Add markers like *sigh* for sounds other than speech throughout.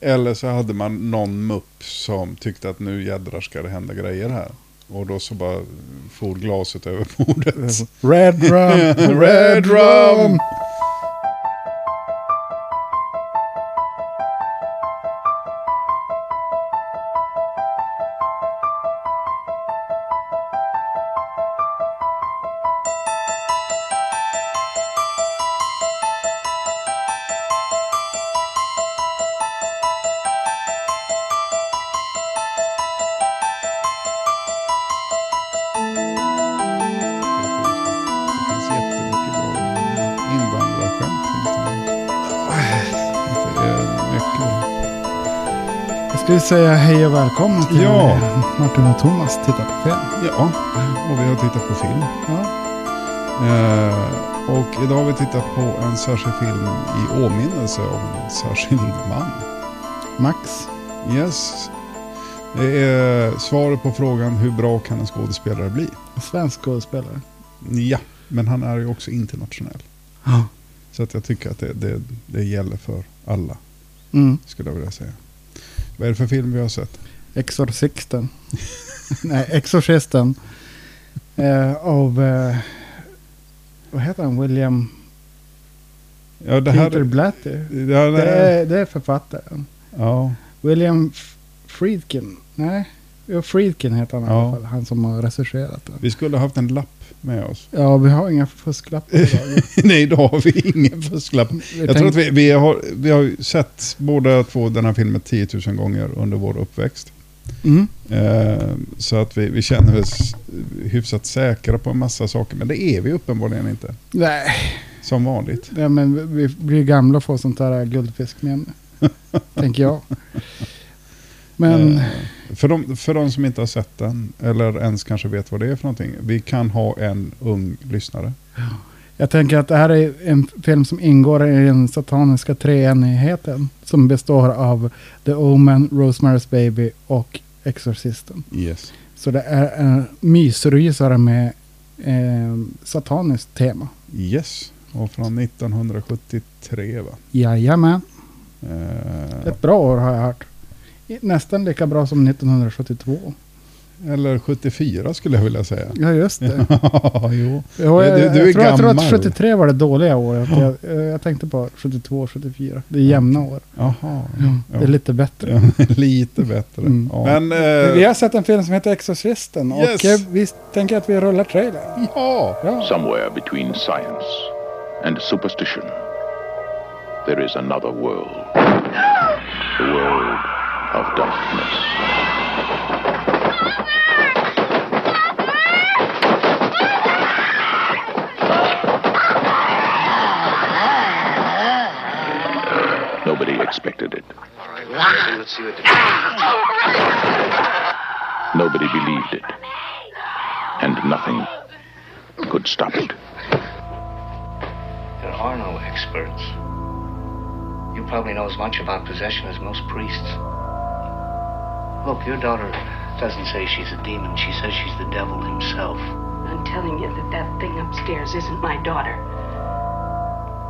Eller så hade man någon mupp som tyckte att nu jädrar ska det hända grejer här. Och då så bara for glaset över bordet. Red rum, *laughs* Red rum! Säga hej och välkomna till Ja. Martin och Thomas tittar på film. Ja, och vi har tittat på film. Ja. Eh, och idag har vi tittat på en särskild film i åminnelse av en särskild man. Max. Yes. Det är svaret på frågan hur bra kan en skådespelare bli? Svensk skådespelare. Ja, men han är ju också internationell. Ja. Så att jag tycker att det, det, det gäller för alla, Mm. skulle jag vilja säga. Vad är det för film vi har sett? Exorcisten. *laughs* Nej, Exorcisten. Eh, av, eh, vad heter han, William Ja, det Peter här... Blatty. Ja, Det är, det är författaren. ja, William Friedkin. Nej, Friedkin heter han i Ja. alla fall. Han som har regisserat den. vi skulle ha haft en lapp med oss. Ja, vi har inga fusklappar idag. *laughs* Nej, idag har vi ingen fusklapp. Vi Jag tror att vi, vi, har, vi har ju sett båda två den här filmen 10 000 gånger under vår uppväxt. Mm. Eh, så att vi, vi känner oss hyfsat säkra på en massa saker. Men det är vi uppenbarligen inte. Nej, Som vanligt. ja, men vi blir gamla och får sånt där guldfiskminne. *laughs* tänker jag. Men Eh, för, de, för de som inte har sett den, eller ens kanske vet vad det är för någonting. Vi kan ha en ung lyssnare. jag tänker att det här är en film som ingår i den sataniska treenigheten. Som består av The Omen, Rosemary's Baby och Exorcisten. Yes. Så det är en mysrysare med eh, sataniskt tema. Yes. Och från 1973 va? Jajamän. Eh, Ett bra år har jag hört. Nästan lika bra som 1972. eller 74 skulle jag vilja säga. Ja, just det. *laughs* Ja, jo. Jo, Du- jag, du är jag, tror, jag tror att 73 var det dåliga året. Jag, jag tänkte på 72 och 74. Det är jämna år. Jaha. Ja, Ja. Det är lite bättre. Ja, *laughs* lite bättre. Mm. Ja. Men, eh, Vi har sett en film som heter Exorcisten Yes. och eh, vi tänker att vi rullar trailern. ja. Ja. Somewhere between science and superstition, there is another world. The world of darkness. Nobody expected it. Nobody believed it. And nothing could stop it. There are no experts. You probably know as much about possession as most priests. Look, your daughter doesn't say she's a demon. She says she's the devil himself. I'm telling you that that thing upstairs isn't my daughter.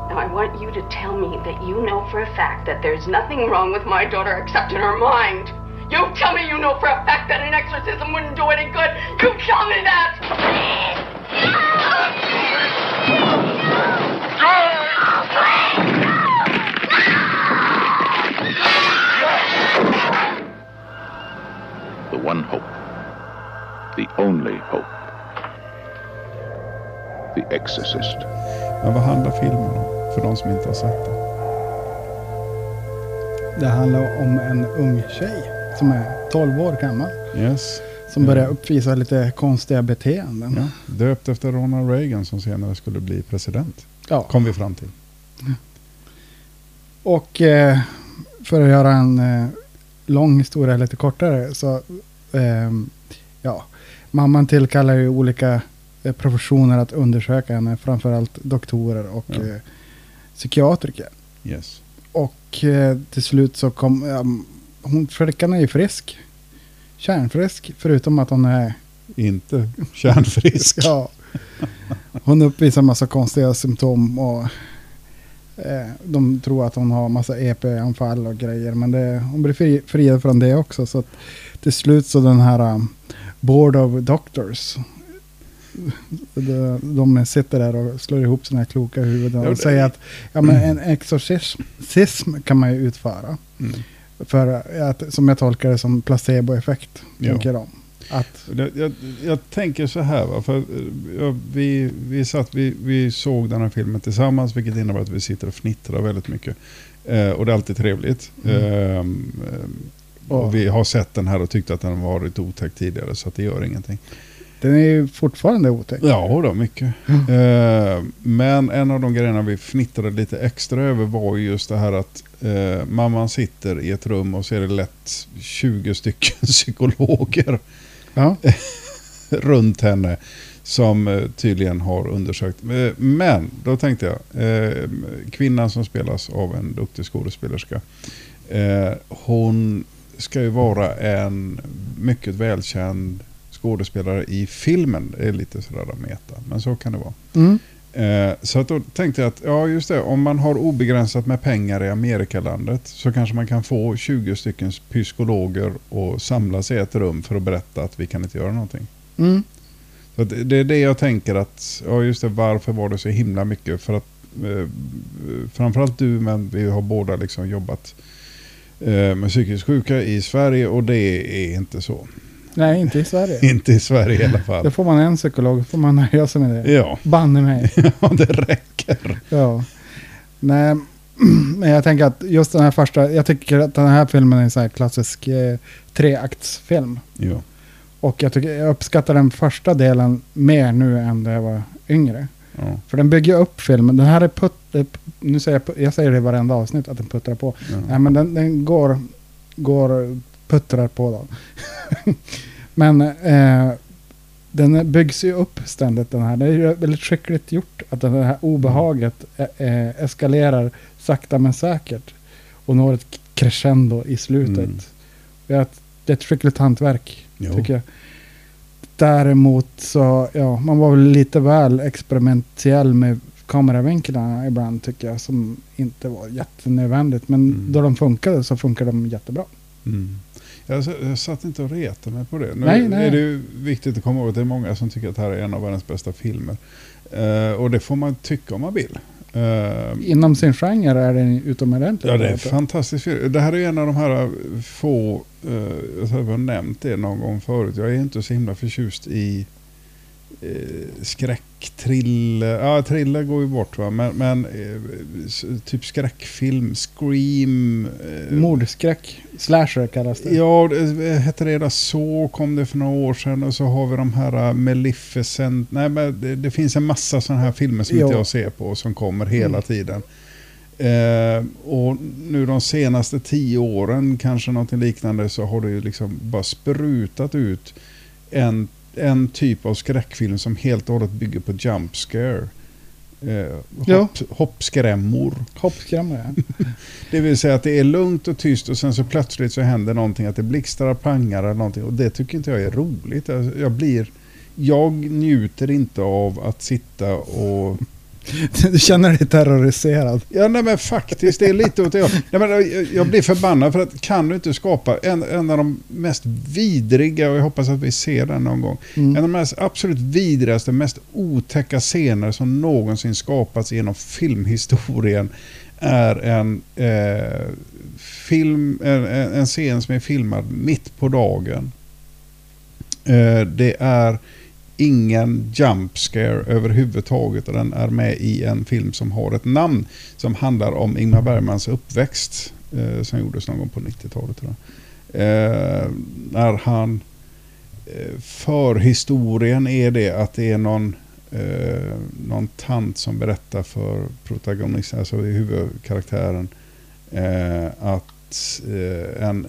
Now, I want you to tell me that you know for a fact that there's nothing wrong with my daughter except in her mind. You tell me you know for a fact that an exorcism wouldn't do any good. You tell me that! The one hope. The only hope. The Exorcist. Men vad handlar filmen om? För de som inte har sett den. Det handlar om en ung tjej som är 12 år gammal. Yes. Som börjar uppvisa lite konstiga beteenden. Ja. Döpt efter Ronald Reagan som senare skulle bli president. Ja. Kom vi fram till. Och eh, för att göra en eh, lång historia lite kortare så ehm, ja, mamman tillkallar ju olika eh, professioner att undersöka henne, framförallt doktorer och Ja. eh, psykiatriker. Yes. Och eh, till slut så kom, ja, hon, flickan är ju frisk, kärnfrisk, förutom att hon är, Inte kärnfrisk. *laughs* ja, hon uppvisar massa konstiga symptom och Eh, de tror att hon har massa EP-anfall och grejer. Men det, hon blir fri, friad från det också. Så till slut så den här um, Board of Doctors. De, de sitter där och slår ihop sina kloka huvuden och säger att ja, men en exorcism cism kan man ju utföra. Mm. För att, som jag tolkar det som placeboeffekt. Tänker de. Att, Jag, jag, jag tänker så här, va, för eh, vi, vi, satt, vi, vi såg den här filmen tillsammans, vilket innebär att vi sitter och fnittrar väldigt mycket. Eh, och det är alltid trevligt. Mm. Ehm, Och- vi har sett den här och tyckt att den varit otäck tidigare, så att det gör ingenting. den är ju fortfarande otäck. Ja, då, mycket. Eh, men en av de grejerna vi fnittrade lite extra över var ju just det här att eh, mamman sitter i ett rum och så är det lätt 20 stycken *laughs* psykologer Ja. *laughs* runt henne som eh, tydligen har undersökt. Eh, Men då tänkte jag, eh, kvinnan som spelas av en duktig skådespelerska, hon ska ju vara en mycket välkänd skådespelare i filmen. Det är lite sådär meta, men så kan det vara. Mm. Eh, så att då tänkte jag att, ja just det, om man har obegränsat med pengar i Amerikalandet så kanske man kan få 20 stycken psykologer och samlas i ett rum för att berätta att vi kan inte göra någonting. Mm. Så det är det jag tänker att, ja just det, varför var det så himla mycket? För att eh, framförallt du, men vi har båda liksom jobbat eh, med psykiskt sjuka i Sverige och det är inte så. Nej, inte i Sverige. *laughs* Inte i Sverige i alla fall. får man en psykolog, får man nöja sig med det. Ja, Banne mig. *laughs* ja det räcker. Ja. Nej, *clears throat* men jag tänker att just den här första, jag tycker att den här filmen är en sån här klassisk eh, treaktsfilm. Ja. Och jag, tycker, jag uppskattar den första delen mer nu än när jag var yngre. Ja, För den bygger upp filmen. Den här är putt, nu säger jag, jag säger det i varenda avsnitt att den puttrar på. ja. Nej, men den, den går, går, puttrar på då. *laughs* men eh, den byggs ju upp ständigt den här. Det är ju väldigt skickligt gjort att det här obehaget eh, eh, eskalerar sakta men säkert. Och når ett crescendo i slutet. Mm. Det, är ett, det är ett skickligt hantverk, Jo. tycker jag. Däremot så, ja, man var väl lite väl experimentell med kameravinklarna ibland tycker jag. Som inte var jättenödvändigt. Men Mm. då de funkade så funkade de jättebra. Mm. Jag, jag satt inte och retade mig på det. Nu Nej, nej. är det viktigt att komma ihåg att det är många som tycker att det här är en av världens bästa filmer. Eh, och det får man tycka om man vill. Eh, Inom sin genre är den utomordentligt ja, det är bra. fantastiskt. film. Det här är en av de här få, uh, jag tror jag har nämnt det någon gång förut. Jag är inte så himla förtjust i uh, skräck, thriller. Ja, thriller går ju bort va. Men, men eh, typ skräckfilm, scream. eh, Mordskräck, slasher kallas det. Ja, det hette det där så kom det för några år sedan och så har vi de här Maleficent. Nej, men det, det finns en massa sådana här filmer som Jo. inte jag ser på som kommer hela Mm. tiden. Eh, och nu de senaste tio åren, kanske någonting liknande, så har det ju liksom bara sprutat ut en, en typ av skräckfilm som helt och hållet bygger på jump scare. Eh, Ja. hopp, hoppskrämmor. Hoppskrämmare. *laughs* Det vill säga att det är lugnt och tyst och sen så plötsligt så händer någonting, att det blixtrar, pangar eller någonting. Och det tycker inte jag är roligt. Jag, jag blir... Jag njuter inte av att sitta och... du känner dig terroriserad. Ja, nej men faktiskt, det är lite åt det jag, nej, men jag, blir förbannad för att kan du inte skapa en, en av de mest vidriga, och jag hoppas att vi ser den någon gång, Mm. en av de mest absolut vidrigaste, mest otäcka scener som någonsin skapats genom filmhistorien är en, eh, film, en, en en scen som är filmad mitt på dagen. Eh, det är ingen jump scare överhuvudtaget och den är med i en film som har ett namn som handlar om Ingmar Bergmans uppväxt eh, som gjordes någon gång på 90-talet. Tror. Eh, när han eh, förhistorien är det att det är någon, eh, någon tant som berättar för protagonisten, alltså huvudkaraktären, eh, att eh, en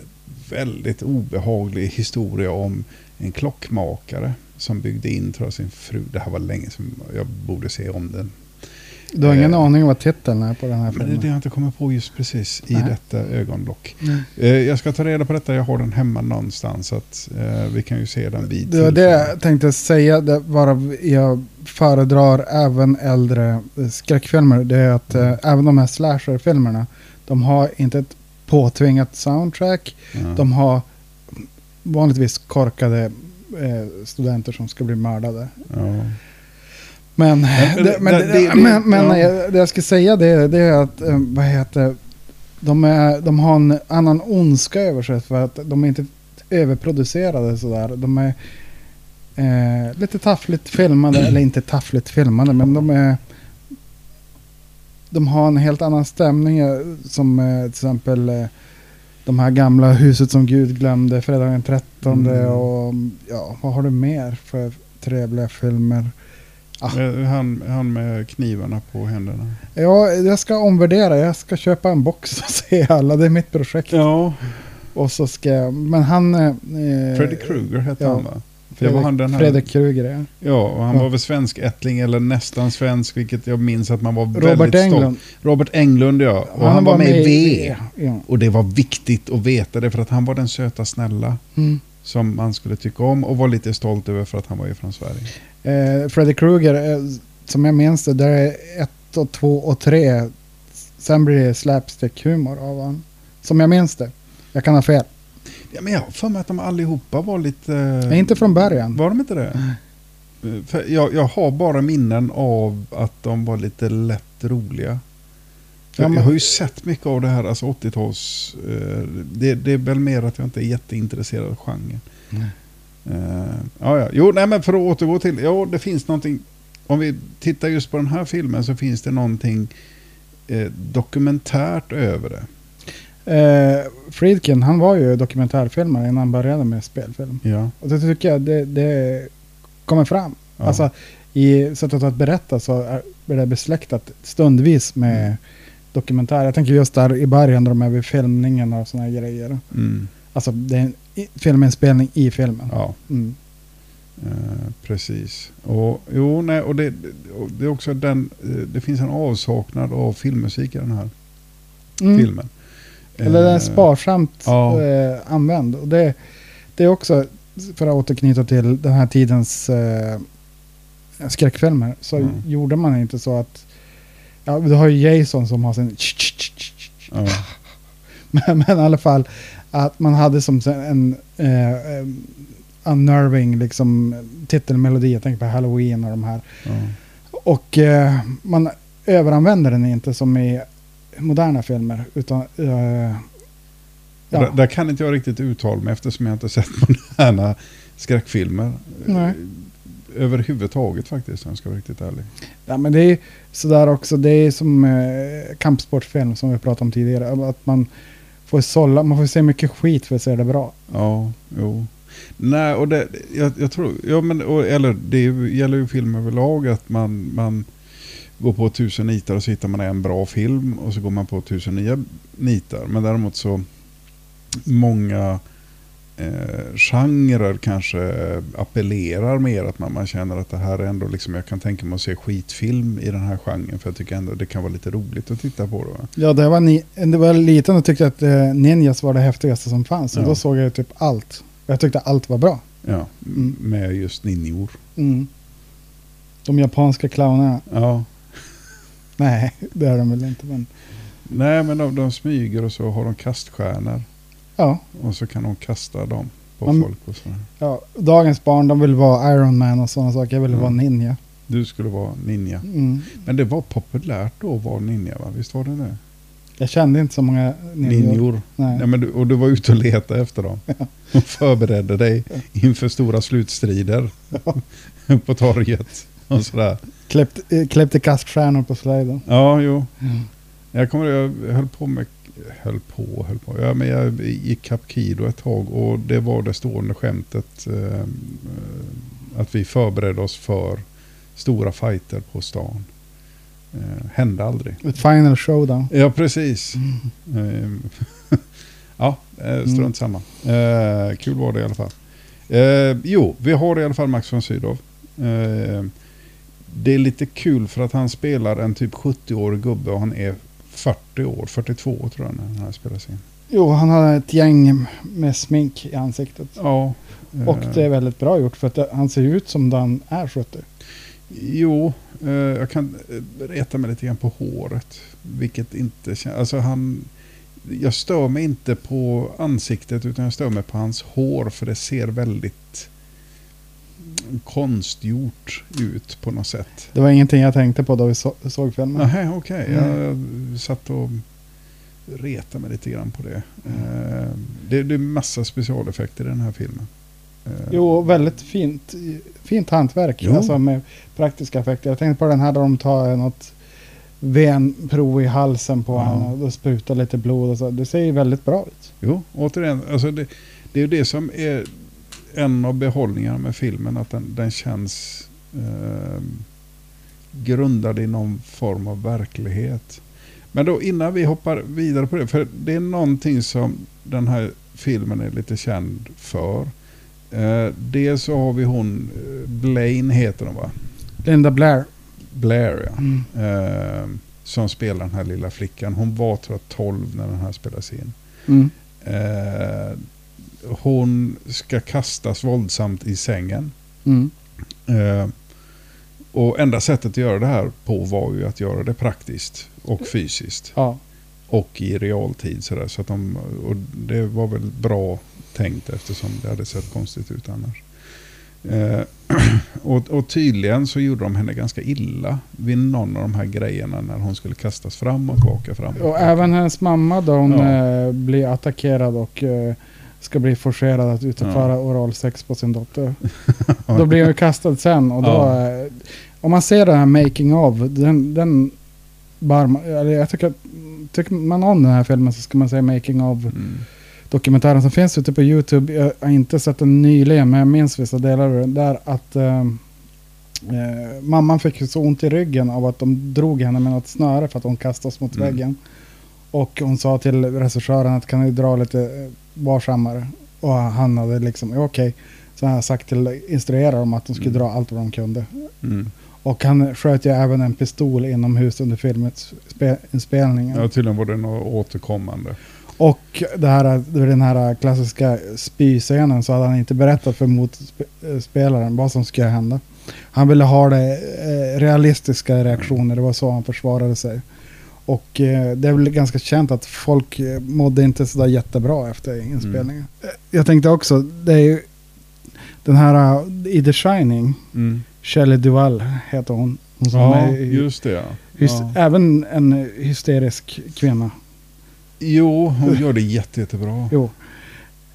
väldigt obehaglig historia om en klockmakare som byggde in tror jag, sin fru. Det här var länge som jag borde se om den. Du har ingen Eh, aning vad titeln är på den här Men det är filmen? det jag inte kommer på just precis i Nej. detta ögonblock. Nej. Eh, jag ska ta reda på detta, jag har den hemma någonstans. Så att, eh, vi kan ju se den vid Det var det jag tänkte säga, det varav jag föredrar även äldre skräckfilmer. Det är att Mm. eh, även de här slasherfilmerna, de har inte ett påtvingat soundtrack. Ja. De har vanligtvis korkade eh, studenter som ska bli mördade. Ja. Men, men det, men, det- det, men, men ja. jag, det jag ska säga det, det är att, eh, vad heter de, är, de har en annan ondska över sig för att de är inte överproducerade sådär. De är eh, lite taffligt filmade, eller inte taffligt filmade, men de är de har en helt annan stämning eh, som eh, till exempel de här gamla huset som Gud glömde, fredag den 13 Mm. och ja, vad har du mer för trevliga filmer? Ah. Eh, Han, han med knivarna på händerna. Ja, jag ska omvärdera. Jag ska köpa en box och *laughs* se alla. Det är mitt projekt. Ja, Och så ska jag... Men han... Eh, Freddy Krueger hette ja. han va? Fredrik, var han den här. Fredrik Krueger, ja. Ja, och han Ja. var väl svensk ättling eller nästan svensk, vilket jag minns att man var Robert väldigt Englund. stolt. Robert Englund ja, och han, var med i V. Ja. Och det var viktigt att veta det för att han var den söta snälla Mm. som man skulle tycka om och var lite stolt över för att han var ju från Sverige. Eh, Freddy Krueger, eh, som jag minns det, där är ett och två och tre. Sen blir det slapstick-humor av honom. Som jag minns det. Jag kan ha fel. Ja, men jag har för mig att de allihopa var lite... Men inte från början. Var de inte det? Eh, För jag, jag har bara minnen av att de var lite lätt roliga. Ja, men- Jag har ju sett mycket av det här, alltså 80-tals... Eh, det, det är väl mer att jag inte är jätteintresserad av genren. Eh, ja, ja. Jo, nej, men för att återgå till... Ja, det finns någonting... Om vi tittar just på den här filmen så finns det någonting eh, dokumentärt över det. Eh, Friedkin, han var ju dokumentärfilmare innan han började med spelfilm. Ja. Och det tycker jag det, det kommer fram. Ja. Alltså i sättet att berätta så är det besläktat stundvis med Mm. dokumentär. Jag tänker just där i början när de är vid filmningen och sådana grejer. Mm, Alltså det är en filminspelning i filmen. ja. Mm. Eh, precis. Och, jo, nej, och det, och det är också den, eh, det finns en avsaknad av filmmusik i den här Mm. filmen. Eller den är Eh, sparsamt ja. eh, använd. Och det, det är också, för att återknyta till den här tidens eh, skräckfilmer, så Mm. gjorde man inte så att, ja du har ju Jason som har sin Ja, *laughs* men, men i alla fall att man hade som en eh, unnerving liksom titelmelodi, jag tänker på Halloween och de här. ja. Och eh, man överanvänder den inte som i moderna filmer, utan Där, ja. där kan inte jag riktigt uttala mig eftersom jag inte sett *laughs* moderna skräckfilmer. Nej. Eh, Överhuvudtaget faktiskt, om jag ska vara riktigt ärlig. Ja, men det är sådär också, det är som eh, kampsportfilm som vi pratade om tidigare. Att man får sålla, man får se mycket skit för att se det bra. Ja, jo. Nej, och det, jag, jag tror, ja men, och, eller det gäller ju film överlag att man, man går på tusen nitar och så hittar man en bra film och så går man på tusen nya nitar. Men däremot så många eh, genrer kanske appellerar mer att man, man känner att det här är ändå liksom, jag kan tänka mig att se skitfilm i den här genren för jag tycker ändå det kan vara lite roligt att titta på det. Ja, det var, ni, det var liten och tyckte att eh, Ninjas var det häftigaste som fanns. Och Ja. då såg jag typ allt. Jag tyckte allt var bra. Ja, Mm. med just ninjor. Mm. De japanska clownerna. Ja. *laughs* Nej, det är de väl inte. Men Nej, men de, de smyger och så har de kaststjärnor. ja, Och så kan de kasta dem på Man- folk. Och så. ja, dagens barn de vill vara Iron Man och sådana saker. Jag vill Mm. vara ninja. Du skulle vara ninja. Mm. Men det var populärt då att vara ninja, va? Visst var det det? Jag kände inte så många ninjor. Ninjor. Nej. Nej, men du, och du var ute och letade efter dem. *laughs* Och förberedde dig inför stora slutstrider *laughs* på torget. Och sådär. Kläppt, eh, kläppte kaststjärnor på sliden. Ja, jo. Mm. Jag kommer jag höll på med, höll på, höll på. Ja, men jag gick Capkido ett tag och det var det stående skämtet eh, eh, att vi förberedde oss för stora fighter på stan. Eh, hände aldrig. Ett final showdown. Ja, precis. Eh, *laughs* ja, eh, strunt Mm. samma. Eh, kul var det i alla fall. Eh, jo, vi har i alla fall Max von Sydow. Det är lite kul för att han spelar en typ 70-årig gubbe och han är 40 år, 42 tror jag när här spelas in. Jo, han har ett gäng med smink i ansiktet. Ja. Och det är väldigt bra gjort för att han ser ut som den är 70. Jo, eh, jag kan eh, reta mig lite grann på håret. Vilket inte känns... Alltså han... Jag stör mig inte på ansiktet utan jag stör mig på hans hår för det ser väldigt konstgjort ut på något sätt. Det var ingenting jag tänkte på då vi så, såg filmen. Nej, okej. Jag satt och retade mig lite grann på det. Eh, Det, det är massa specialeffekter i den här filmen. Eh, Jo, väldigt fint, fint hantverk. Jo. Alltså med praktiska effekter. Jag tänkte på den här där de tar något venprov i halsen på Ja. honom och då sprutar lite blod och så. Det ser ju väldigt bra ut. Jo, återigen, alltså det, det är ju det som är en av behållningarna med filmen, att den, den känns eh, grundad i någon form av verklighet. Men då innan vi hoppar vidare på det, för det är någonting som den här filmen är lite känd för. Eh, dels så har vi hon, eh, Blaine heter hon va? Linda Blair. Blair ja. Mm. Eh, som spelar den här lilla flickan. Hon var tror jag 12 när den här spelas in. Mm. Eh, hon ska kastas våldsamt i sängen. Mm. Eh, och enda sättet att göra det här på var ju att göra det praktiskt och fysiskt. Ja. Och i realtid. Sådär, så att de, och det var väl bra tänkt eftersom det hade sett konstigt ut annars. Eh, *clears throat* och, och tydligen så gjorde de henne ganska illa vid någon av de här grejerna när hon skulle kastas fram och tillbaka. Fram och Och även hennes mamma då hon Ja. eh, blir attackerad och eh, ska bli forcerad att utföra oralsex på sin dotter. *laughs* Då blir hon kastad sen och då, Ja. om man ser den här making of, den, den bar, jag tycker, tycker man om den här filmen så ska man säga making of Mm. dokumentären som finns ute på YouTube. Jag har inte sett den nyligen men jag minns vissa delar av den. Där att eh, eh, mamman fick så ont i ryggen av att de drog henne med något snöre för att hon kastades mot Mm. väggen. Och hon sa till regissören att kan ni dra lite eh, varsammare. Och han hade liksom, "Ja, okej. Så han har sagt till instruera dem att de skulle Mm. dra allt vad de kunde. Mm. Och han sköt ju även en pistol inomhus under filmens spe, inspelningen. Ja, tydligen var det något återkommande. Och det här, den här klassiska spyscenen så hade han inte berättat för motspelaren vad som skulle hända. Han ville ha det eh, realistiska reaktioner, det var så han försvarade sig. Och eh, det är väl ganska känt att folk eh, mådde inte sådär jättebra efter inspelningen. Eh, Jag tänkte också, det är ju den här eh, i The Shining, Mm. Shelley Duvall heter hon. hon som Ja, är, just det. Ja. hys- Ja. Även en hysterisk kvinna. Jo, hon gör det jätte, jättebra. Jo.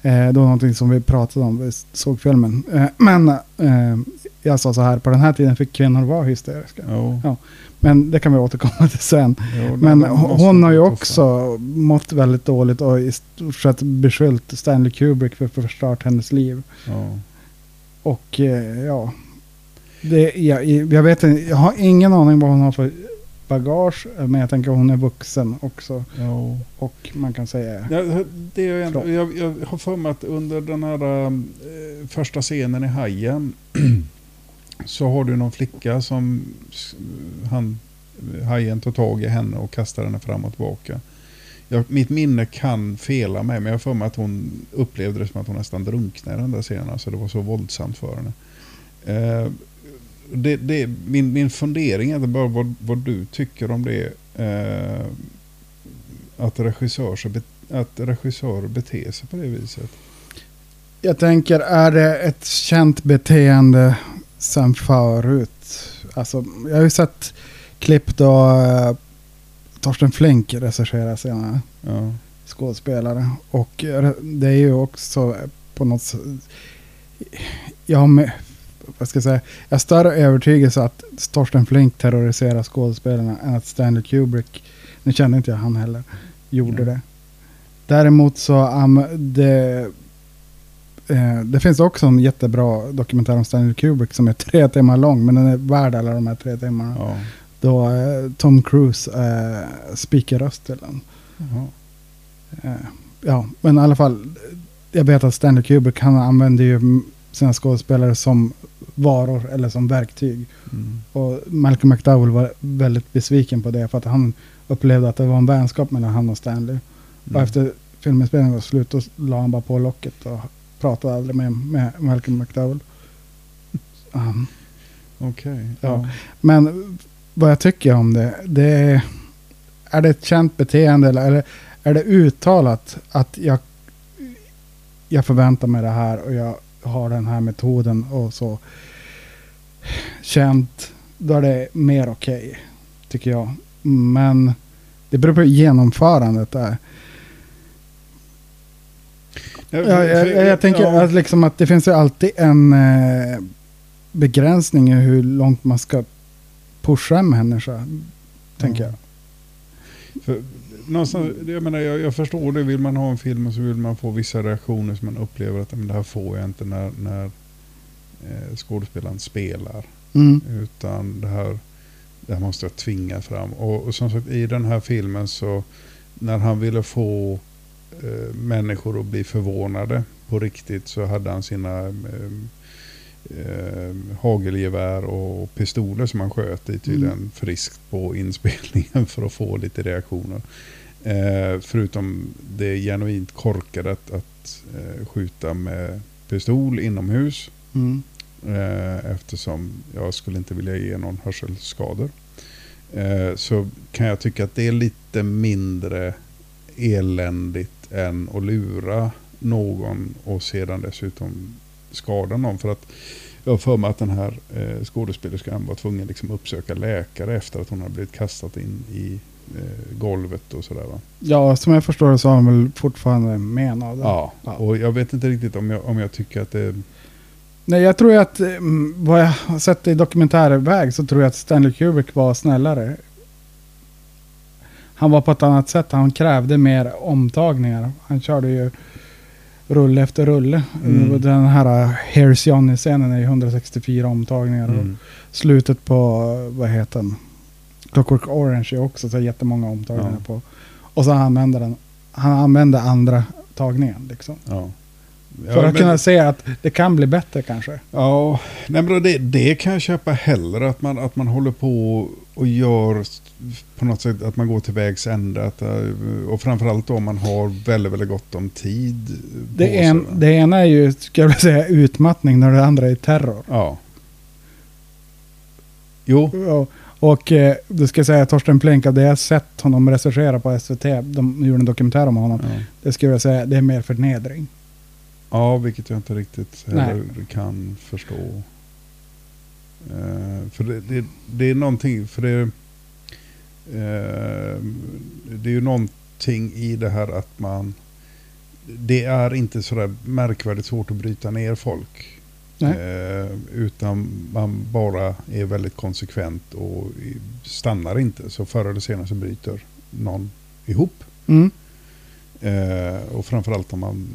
Eh, det var någonting som vi pratade om, vi såg filmen. Eh, men eh, jag sa så här, på den här tiden fick kvinnor vara hysteriska. Jo, Men det kan vi återkomma till sen. jo, Men hon, har ju vara tuffa. också mått väldigt dåligt och i stort sett beskyllt Stanley Kubrick för att förstört hennes liv. Ja. Och eh, ja, det, jag, jag vet inte, jag har ingen aning vad hon har för bagage. Men jag tänker att hon är vuxen också. Ja. Och man kan säga... Ja, det är en, jag, jag har för mig att under den här eh, första scenen i Hajen *clears throat* så har du någon flicka som han, Hajen tar tag i henne och kastar henne fram och tillbaka. Jag, mitt minne kan fela mig men jag har för mig att hon upplevde det som att hon nästan drunknade i den där scenen. Alltså det var så våldsamt för henne. Eh, det, det, min, min fundering är bara vad, vad du tycker om det. Eh, att, regissör att regissörer beter sig på det viset. Jag tänker, är det ett känt beteende sen förut? Alltså, jag har ju sett klipp då eh, Torsten Flink recenserar sina Ja. skådespelare. Och eh, det är ju också på något sätt... Jag har med, vad ska jag säga? Jag har större övertygelse att Torsten Flink terroriserar skådespelarna än att Stanley Kubrick, nu kände inte jag han heller, gjorde Mm. det. Däremot så, um, det, eh, det finns också en jättebra dokumentär om Stanley Kubrick som är tre timmar lång, men den är värd alla de här tre timmarna. Ja. Då eh, Tom Cruise eh, speakar röst till den. Jaha. Eh, ja, men i alla fall. Jag vet att Stanley Kubrick han använder ju sina skådespelare som varor eller som verktyg. Mm. Och Malcolm McDowell var väldigt besviken på det för att han upplevde att det var en vänskap mellan han och Stanley. Och Mm. efter filminspelningen var slut då la han bara på locket och pratade aldrig med, med Malcolm McDowell. Um, Okej. Ja. Men vad jag tycker om det, det är, är det ett känt beteende eller är det, är det uttalat att jag, jag förväntar mig det här och jag har den här metoden och så känt, då är det mer okej, tycker jag. Men det beror på genomförandet är. Ja, Ja, jag, jag, jag tänker ja. att, liksom att det finns ju alltid en eh, begränsning i hur långt man ska pusha en människa. Tänker jag. För, någonstans, jag, menar, jag, jag förstår det, vill man ha en film och så vill man få vissa reaktioner som man upplever att men det här får jag inte när, när eh, skådespelaren spelar. Mm. Utan det här, det här måste jag tvinga fram. Och, och som sagt i den här filmen så när han ville få människor att bli förvånade på riktigt så hade han sina eh, eh, hagelgevär och pistoler som han sköt i tydligen Mm. friskt på inspelningen *laughs* för att få lite reaktioner. Eh, förutom det genuint korkade att, att eh, skjuta med pistol inomhus. Mm. Eh, eftersom jag skulle inte vilja ge någon hörselskador. Eh, så kan jag tycka att det är lite mindre eländigt än att lura någon och sedan dessutom skada någon. För att jag har för mig att den här eh, skådespelerskan var tvungen liksom uppsöka läkare efter att hon hade blivit kastad in i eh, golvet och sådär. Va? Ja, som jag förstår det så har han väl fortfarande men av det. Ja, och jag vet inte riktigt om jag, om jag tycker att det... Nej, jag tror att mm, vad jag har sett i dokumentärväg så tror jag att Stanley Kubrick var snällare. Han var på ett annat sätt. Han krävde mer omtagningar. Han körde ju rulle efter rulle. Mm. Den här Here's Johnny-scenen är ju 164 omtagningar. Och Mm. slutet på, vad heter den? Clockwork Orange är också så jättemånga omtagningar Ja. på. Och så använder den. Han använde andra tagningen liksom. Ja. För Ja, att men- kunna se att det kan bli bättre kanske. Ja, nej men det, det kan jag köpa hellre. Att man, att man håller på och gör på något sätt att man går till vägs ände. Eh, och framförallt om man har väldigt, väldigt gott om tid. på Det, en, det ena är ju, ska jag säga, utmattning när det andra är terror. Ja. Jo, Och, och eh, det ska jag säga, Torsten Plink, av det jag sett honom regissera på SVT, de gjorde en dokumentär om honom, ja. det skulle jag säga, det är mer förnedring. ja, vilket jag inte riktigt kan förstå. Eh, för det, det, det är någonting, för det, eh, det är ju någonting i det här att man, det är inte sådär märkvärdigt svårt att bryta ner folk. Eh, utan man bara är väldigt konsekvent och stannar inte. Så förr eller senare så bryter någon ihop. Mm. Eh, och framförallt om, man,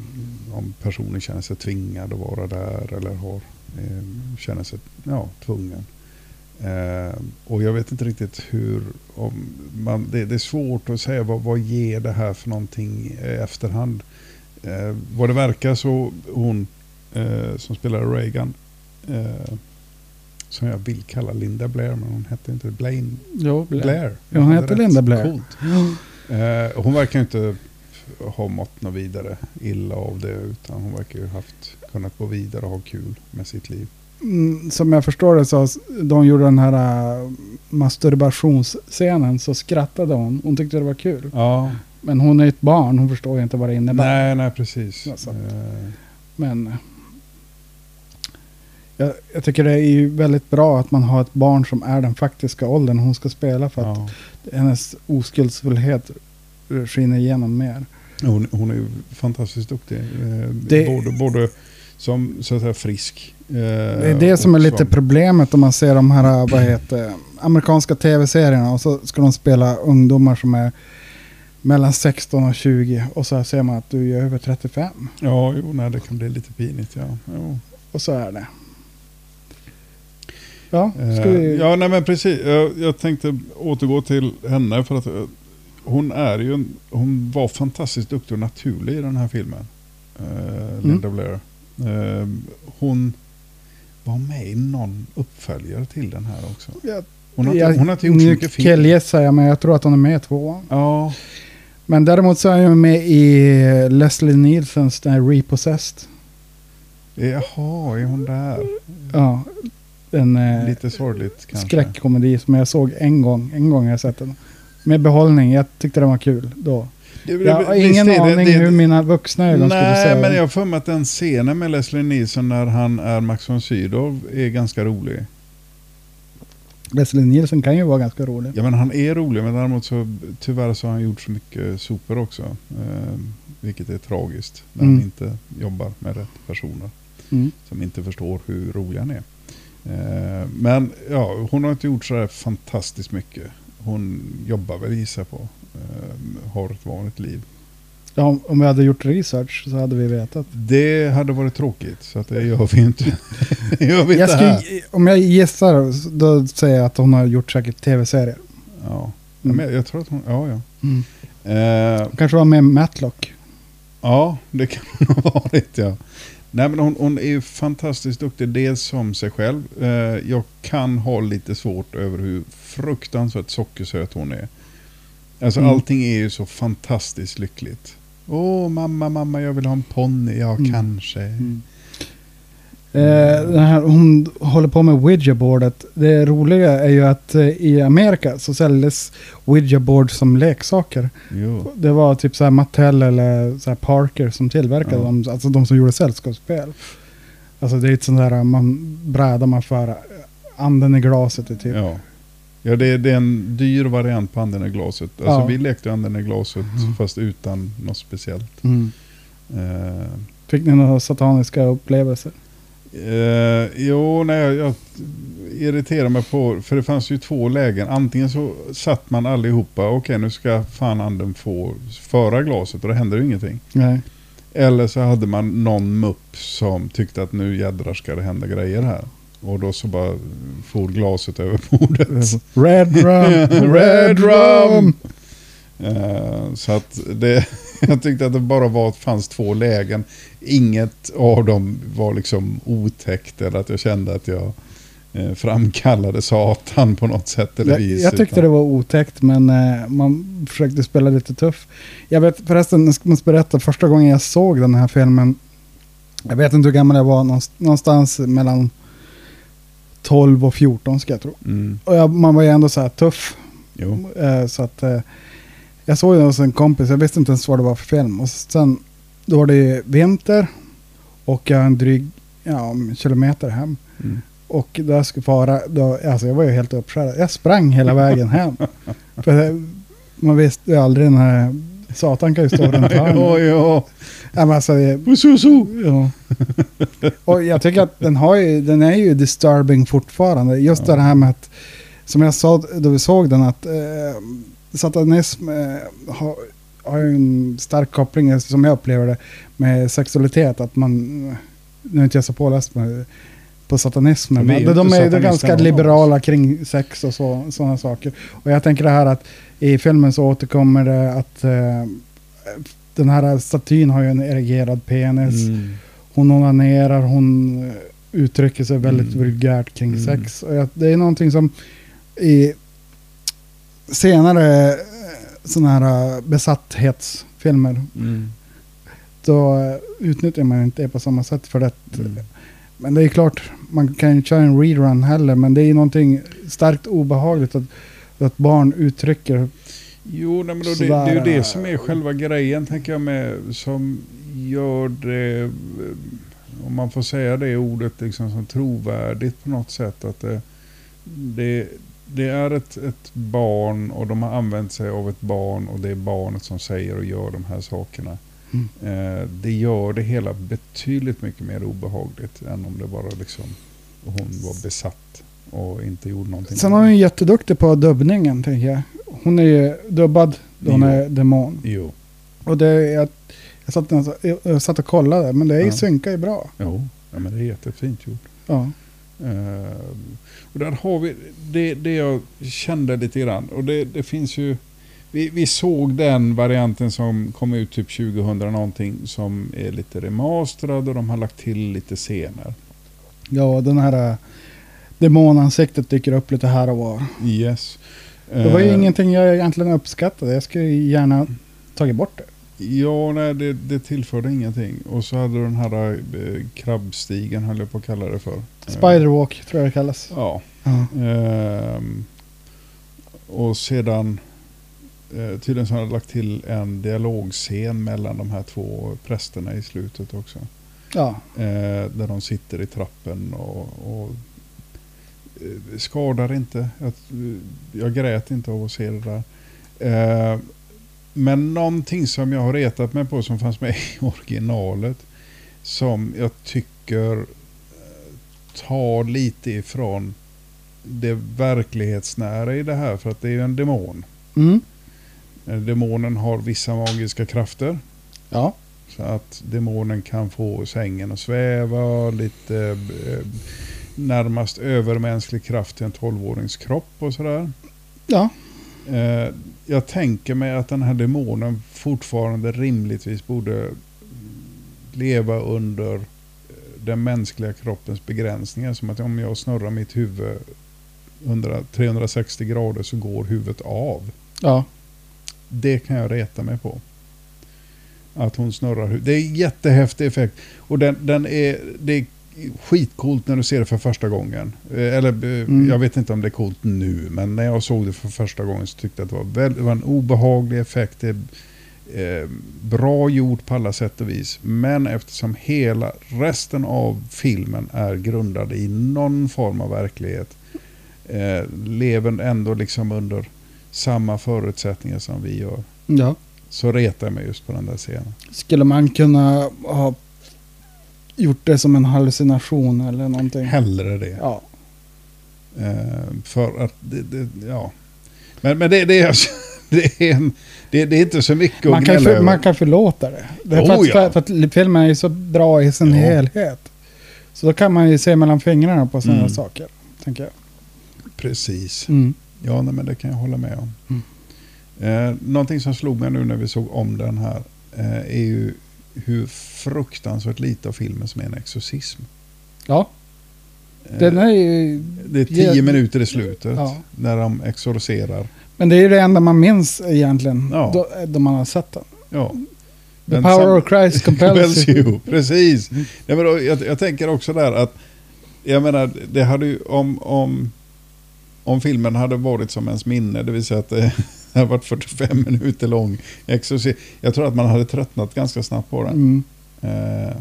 om personen känner sig tvingad att vara där eller har, eh, känner sig ja, tvungen. Eh, och jag vet inte riktigt hur, om man, det, det är svårt att säga vad, vad ger det här för någonting i efterhand. Eh, vad det verkar så hon eh, som spelar Reagan, eh, som jag vill kalla Linda Blair, men hon hette inte Blaine Jo, Blair. Ja, hon rätt. Linda Blair. Coolt. Eh, hon verkar inte ha mått något vidare illa av det utan hon verkar ju haft kunnat gå vidare och ha kul med sitt liv. Mm, som jag förstår det så, de gjorde den här uh, masturbationsscenen så skrattade hon. Hon tyckte det var kul. Ja, Men hon är ett barn, hon förstår ju inte vad det innebär. nej, nej precis. Ja, så att- Eh, Men jag, jag tycker det är ju väldigt bra att man har ett barn som är den faktiska åldern hon ska spela för att ja. hennes oskuldsfullhet skiner igenom mer. Hon, hon är fantastiskt duktig. Eh, Det- Både, både som så att säga frisk. eh, Det är det som är lite problemet om man ser de här vad heter, amerikanska tv-serierna och så ska de spela ungdomar som är mellan 16 och 20 och så ser man att du är över 35. Ja, jo, nej, det kan bli lite pinigt. Ja. Jo. Och så är det. Ja, ska Eh, vi... Ja, nej men precis. Jag, jag tänkte återgå till henne för att eh, hon är ju en, hon var fantastiskt duktig och naturlig i den här filmen. Eh, Linda Blair. Eh, hon var med i någon uppföljare till den här också. Jag, Hon har, inte, jag, hon har inte gjort så mycket film. killgissar jag, men jag tror att hon är med i tvåan. Ja, Men däremot så är jag med i Leslie Nielsens den här Repossessed. jaha, är hon där? Ja, en eh, Lite sorgligt kanske. skräckkomedi som jag såg en gång. En gång har jag sett den. Med behållning. Jag tyckte den var kul då. Det- Jag har ingen det- aning det- hur mina vuxna ögon skulle Nej, säga. men jag har för mig att den scenen med Leslie Nielsen när han är Max von Sydow är ganska rolig. Leslie Nielsen kan ju vara ganska rolig. Ja, men han är rolig, men däremot så tyvärr så har han gjort så mycket sopor också. Eh, vilket är tragiskt när Mm. han inte jobbar med rätt personer Mm. som inte förstår hur rolig han är. Eh, men ja, hon har inte gjort så fantastiskt mycket. Hon jobbar väl gissar på. Eh, har ett vanligt liv. Ja, om- vi hade gjort research så hade vi vetat. Det hade varit tråkigt, så att det gör vi inte. *laughs* gör vi Jag inte här. skulle, om jag gissar då säger jag att hon har gjort säkert tv-serier. Ja. Mm. men jag, tror att hon, ja ja. Mm. Eh, kanske var med Matlock. ja, det kan hon ha varit ja. Nej men hon, hon är ju fantastiskt duktig, dels som sig själv. Eh, jag kan ha lite svårt över hur fruktansvärt sockersöt hon är. Alltså Mm. allting är ju så fantastiskt lyckligt. Åh mamma, mamma, jag vill ha en ponny. Ja, Mm. kanske. Eh, den här, hon håller på med Ouija-boardet. Det roliga är ju att eh, i Amerika så säljdes Ouija-board som leksaker. Jo. Det var typ så här Mattel eller så Parker som tillverkade Ja. dem. Alltså de som gjorde sällskapsspel. Alltså det är ett sånt där man, bräda man för. Anden i glaset är typ. Ja. Ja, det är, det är en dyr variant på anden i glaset. Alltså Ja. vi lekte anden i glaset Mm. fast utan något speciellt. Mm. Eh, Fick ni några sataniska upplevelser? Eh, jo, nej, jag, irriterar mig på, för det fanns ju två lägen. Antingen så satt man allihopa, okej nu ska fan anden få föra glaset och då händer ju ingenting. Nej. Eller så hade man någon mupp som tyckte att nu jädrar ska det hända grejer här. Och då så bara for glaset över bordet. Red rum! *laughs* Red rum! Eh, så att det, *laughs* jag tyckte att det bara var, fanns två lägen. Inget av dem var liksom otäckt eller att jag kände att jag eh, framkallade Satan på något sätt eller Jag, vis. jag tyckte utan- det var otäckt men eh, man försökte spela lite tuff. Jag vet förresten, jag ska måste berätta, första gången jag såg den här filmen. Jag vet inte hur gammal jag var, någonst- någonstans mellan 12 och 14 ska jag tro. Mm, Och jag, man var ju ändå så här tuff. jo. Så att jag såg den hos en kompis, jag visste inte ens vad det var för film. Och sen, då var det vinter och jag en dryg ja, kilometer hem. Mm. Och då jag skulle fara, då, alltså jag var ju helt uppskärrad. Jag sprang hela vägen hem. *laughs* För det, man visste ju aldrig när Satan kan ju stå runt *laughs* hörnet. ja. Ja, alltså, ja. Och jag tycker att den, har ju, den är ju disturbing fortfarande. Just Ja. det här med att, som jag sa då vi såg den, att eh, satanism eh, har, har ju en stark koppling, som jag upplever det, med sexualitet. Att man, nu är inte jag så påläst med, på satanismen, Men de inte är ju ganska liberala kring sex och så, sådana saker. Och jag tänker det här att i filmen så återkommer det att eh, den här statyn har ju en erigerad penis. Mm. Hon onanerar, hon uttrycker sig väldigt Mm. vulgärt kring Mm. sex. Och jag, det är någonting som i senare eh, sådana här eh, besatthetsfilmer, Mm. då eh, utnyttjar man inte det på samma sätt för det. Mm. Men det är klart, man kan ju köra en rerun heller, men det är någonting starkt obehagligt att, att barn uttrycker. Jo, nej, men då, det, det är ju det som är själva grejen, tänker jag, med, som gör det, om man får säga det ordet, liksom, som trovärdigt på något sätt. Att det, det, det är ett, ett barn och de har använt sig av ett barn och det är barnet som säger och gör de här sakerna. Mm. Eh, det gör det hela betydligt mycket mer obehagligt än om det bara liksom hon var besatt och inte gjorde någonting. Sen är hon ju jätteduktig på dubbningen, tänker jag. Hon är ju dubbad då hon Jo. är demon. Jo, Och det är att jag satt, jag, jag satt och kollade, men det Ja. synkar ju bra. jo. Ja, men det är jättefint gjort. Ja. Eh, och där har vi det, det jag kände lite grann. Och det, det finns ju vi, vi såg den varianten som kom ut typ 2000 någonting som är lite remasterad och de har lagt till lite scener. Ja, den här äh, demonansiktet dyker upp lite här och var. Yes. Det var ju Eh, ingenting jag egentligen uppskattade. Jag skulle gärna tagit bort det. Ja, nej, det, det tillförde ingenting. Och så hade du den här eh, krabbstigen, höll jag på att kalla det för. Eh, Spiderwalk tror jag det kallas. Ja. Ja. Ehm, och sedan eh, tydligen så har de lagt till en dialogscen mellan de här två prästerna i slutet också. ja. Eh, där de sitter i trappen och, och eh, skadar inte. Jag, jag grät inte av att se det där. Eh, men någonting som jag har retat mig på som fanns med i originalet som jag tycker eh, tar lite ifrån det verklighetsnära i det här för att det är ju en demon. Mm. Eh, Demonen har vissa magiska krafter. Ja. Så att demonen kan få sängen att sväva, lite eh, närmast övermänsklig kraft till en 12-årings kropp och sådär. Ja. Eh, jag tänker mig att den här demonen fortfarande rimligtvis borde leva under eh, den mänskliga kroppens begränsningar. Som att om jag snurrar mitt huvud 100, 360 grader så går huvudet av. Ja. Det kan jag reta mig på. Att hon snurrar huvudet. Det är en jättehäftig effekt. Och den, den är, det är skitcoolt när du ser det för första gången. Eh, Eller eh, Mm. jag vet inte om det är coolt nu. Men när jag såg det för första gången så tyckte jag att det var, väl, det var en obehaglig effekt. Det är eh, bra gjort på alla sätt och vis. Men eftersom hela resten av filmen är grundad i någon form av verklighet. Eh, lever ändå liksom under samma förutsättningar som vi gör. ja. Så retar jag mig just på den där scenen. Skulle man kunna ha gjort det som en hallucination eller någonting? Hellre det. Ja. Eh, för att det, det ja. Men, men det, det, är, *laughs* det, är en, det, det är inte så mycket Man att kan, för, över. man kan förlåta det. det Oh, för, att, ja. för, för att filmen är ju så bra i sin Ja. helhet. Så då kan man ju se mellan fingrarna på sådana Mm. saker. Tänker jag. Precis. Mm. Ja, nej, men det kan jag hålla med om. Eh, någonting som slog mig nu när vi såg om den här eh, är ju hur fruktansvärt lite av filmen som är en exorcism. Ja, Eh, den är ju... det är tio minuter i slutet Ja. när de exorcerar. Men det är ju det enda man minns egentligen. Ja. Då, då man har sett den. Ja. The Men power sam- of Christ *laughs* compels you. Precis. Ja, men då, jag, jag tänker också där att, jag menar, det hade ju, om, om, om filmen hade varit som ens minne, det vill säga att det *laughs* hade varit 45 minuter lång, exorci- jag tror att man hade tröttnat ganska snabbt på den. Mm. Eh,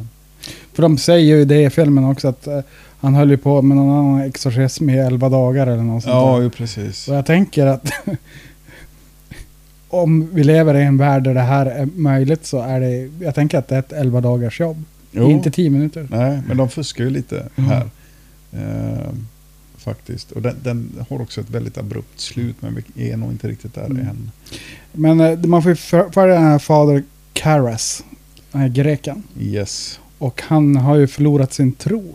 För de säger ju det i filmen också att eh, han höll ju på med någon annan exorcism i elva dagar eller något sånt ja, där. ju precis. Och jag tänker att *laughs* om vi lever i en värld där det här är möjligt så är det, jag tänker att det är ett elva dagars jobb. Jo. Inte tio minuter. Nej, men de fuskar ju lite Mm. här. Eh, faktiskt. Och den, den har också ett väldigt abrupt slut, men vi är nog inte riktigt där Mm. än. Men eh, man får ju följa den här fader Karas, den här greken. Yes. Och han har ju förlorat sin tro.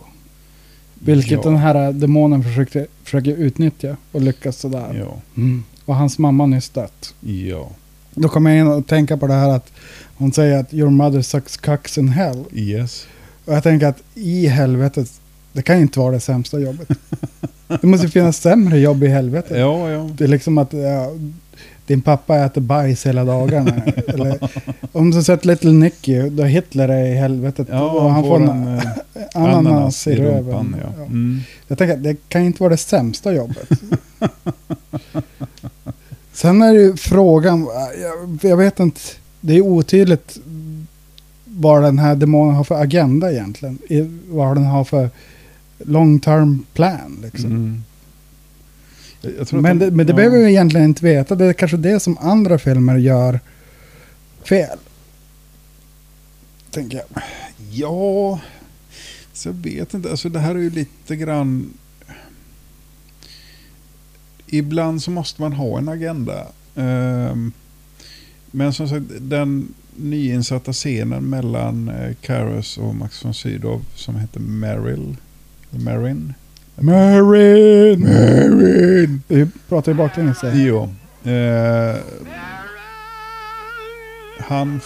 Vilket Ja. den här eh, demonen försökte, försöker utnyttja och lyckas sådär. Ja. Mm. Och hans mamma nyss dött. Ja. Då kommer jag in och tänka på det här att hon säger att your mother sucks cocks in hell. Yes. Och jag tänker att i helvetet, det kan inte vara det sämsta jobbet. *laughs* Det måste finnas sämre jobb i helvetet. Ja, ja. Det är liksom att ja, din pappa äter bajs hela dagarna. Eller, om du sett Little Nicky, då Hitler är i helvetet. Ja, och han får en eh, ananas, i rumpan. röven. Ja. Ja. Mm. Jag tänker att det kan inte vara det sämsta jobbet. Sen är det ju frågan, jag, jag vet inte, det är otydligt vad den här demonen har för agenda egentligen. I- Vad den har för long term plan. Liksom. Mm. Jag, jag Men, de- det, men det ja. behöver vi egentligen inte veta. Det är kanske det som andra filmer gör fel. Tänker jag. Ja, så jag vet inte. Alltså det här är ju lite grann... Ibland så måste man ha en agenda. Ehm, men som sagt, den nyinsatta scenen mellan eh, Karras och Max von Sydow som heter Meryl. Marin. Marin! Marin! Vi pratar ju baklänges. där. Jo. Eh, han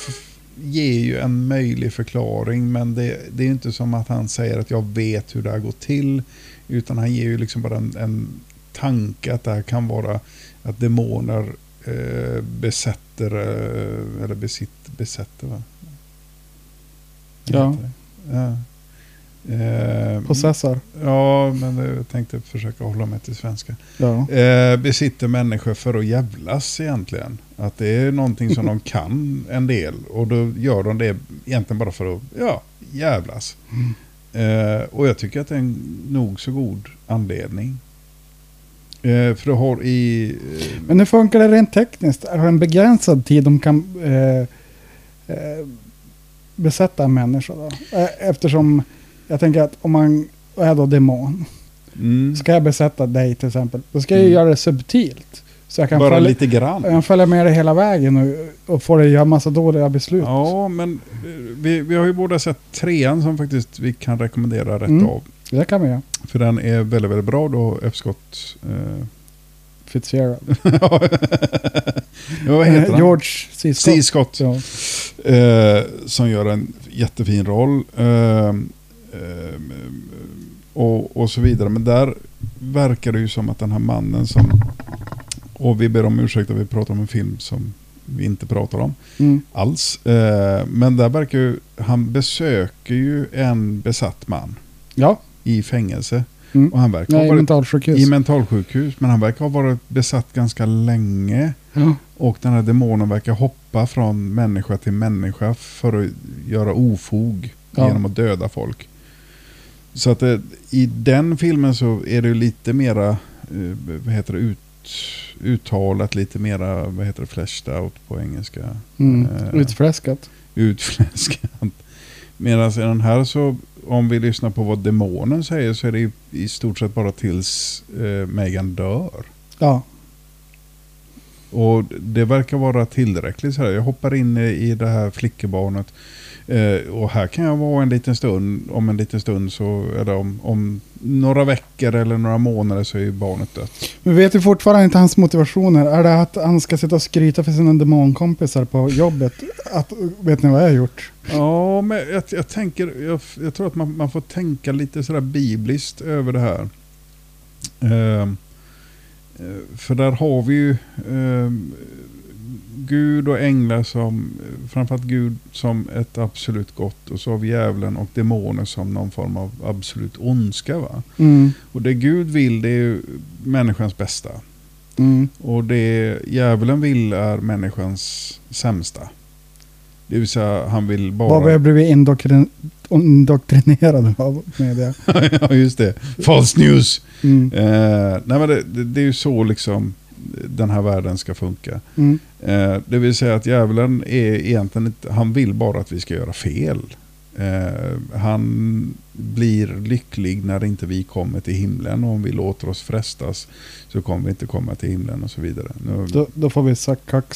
ger ju en möjlig förklaring men det, det är inte som att han säger att jag vet hur det här går till. Utan han ger ju liksom bara en, en tanke att det här kan vara att demoner eh, besätter, eh, eller besitt, besätter va? Ja. ja. Eh, Possessor. Ja, men jag tänkte försöka hålla mig till svenska. Ja. Eh, besitter människor för att jävlas egentligen. Att det är någonting som de *laughs* kan en del. Och då gör de det egentligen bara för att ja, jävlas. Eh, och jag tycker att det är en nog så god anledning. Eh, för du har i... Eh, Men hur funkar det rent tekniskt? Är det en begränsad tid de kan eh, eh, besätta en människa då? Eftersom jag tänker att om man är då demon. mm, Ska jag besätta dig till exempel. Då ska jag ju Mm. göra det subtilt. Så jag kan, bara följa, lite grann. jag kan följa med dig hela vägen och, och få dig att göra massa dåliga beslut. Ja, men eh, vi, vi har ju båda sett trean som faktiskt vi kan rekommendera rätt Mm. av. Det kan vi göra. För den är väldigt, väldigt bra då F-skott. Eh, *laughs* Fitzgerald. ja, vad heter han? George C. Scott. C. Scott. Ja. Eh, som gör en jättefin roll. Eh, och, och så vidare. Men där verkar det ju som att den här mannen som... Och vi ber om ursäkt att vi pratar om en film som vi inte pratar om Mm. alls. Eh, men där verkar ju... Han besöker ju en besatt man ja. i fängelse. Mm. Och han verkar ha Nej, varit mentalsjukhus. i mentalsjukhus. Men han verkar ha varit besatt ganska länge. ja. Och den här demonen verkar hoppa från människa till människa för att göra ofog Ja. genom att döda folk. Så att det, i den filmen så är det lite mera, eh, vad heter det, ut, uttalat lite mera, vad heter det, fleshed out på engelska. Mm. Eh, Utfläskat. Utfläskat. Medan i den här så, om vi lyssnar på vad demonen säger så är det i, i stort sett bara tills eh, Megan dör. Ja. Och det verkar vara tillräckligt. Så här. Jag hoppar in i- i det här flickebarnet. Eh, och här kan jag vara en liten stund. Om en liten stund så, eller om, om några veckor eller några månader så är ju barnet dött. Men vet ju fortfarande inte hans motivationer. Är det att han ska sitta och skryta för sina demonkompisar på jobbet? Att, vet ni vad jag har gjort? Ja, men jag, jag tänker, jag, jag tror att man, man får tänka lite sådär bibliskt över det här. Ehm, eh, för där har vi ju ehm, Gud och änglar som, framförallt Gud som ett absolut gott och så har vi djävulen och demoner som någon form av absolut ondska. Va? Mm. Och det Gud vill det är ju människans bästa. Mm. Och det djävulen vill är människans sämsta. Det vill säga han vill bara... Vad har blivit indoktrin indoktrinerade av media. *laughs* ja, just det. False news. Mm. Eh, nej, men det, det, det är ju så liksom den här världen ska funka. Mm. Eh, det vill säga att djävulen är egentligen inte, han vill bara att vi ska göra fel. Eh, han blir lycklig när inte vi kommer till himlen och om vi låter oss frestas så kommer vi inte komma till himlen och så vidare. Nu, Då, då får vi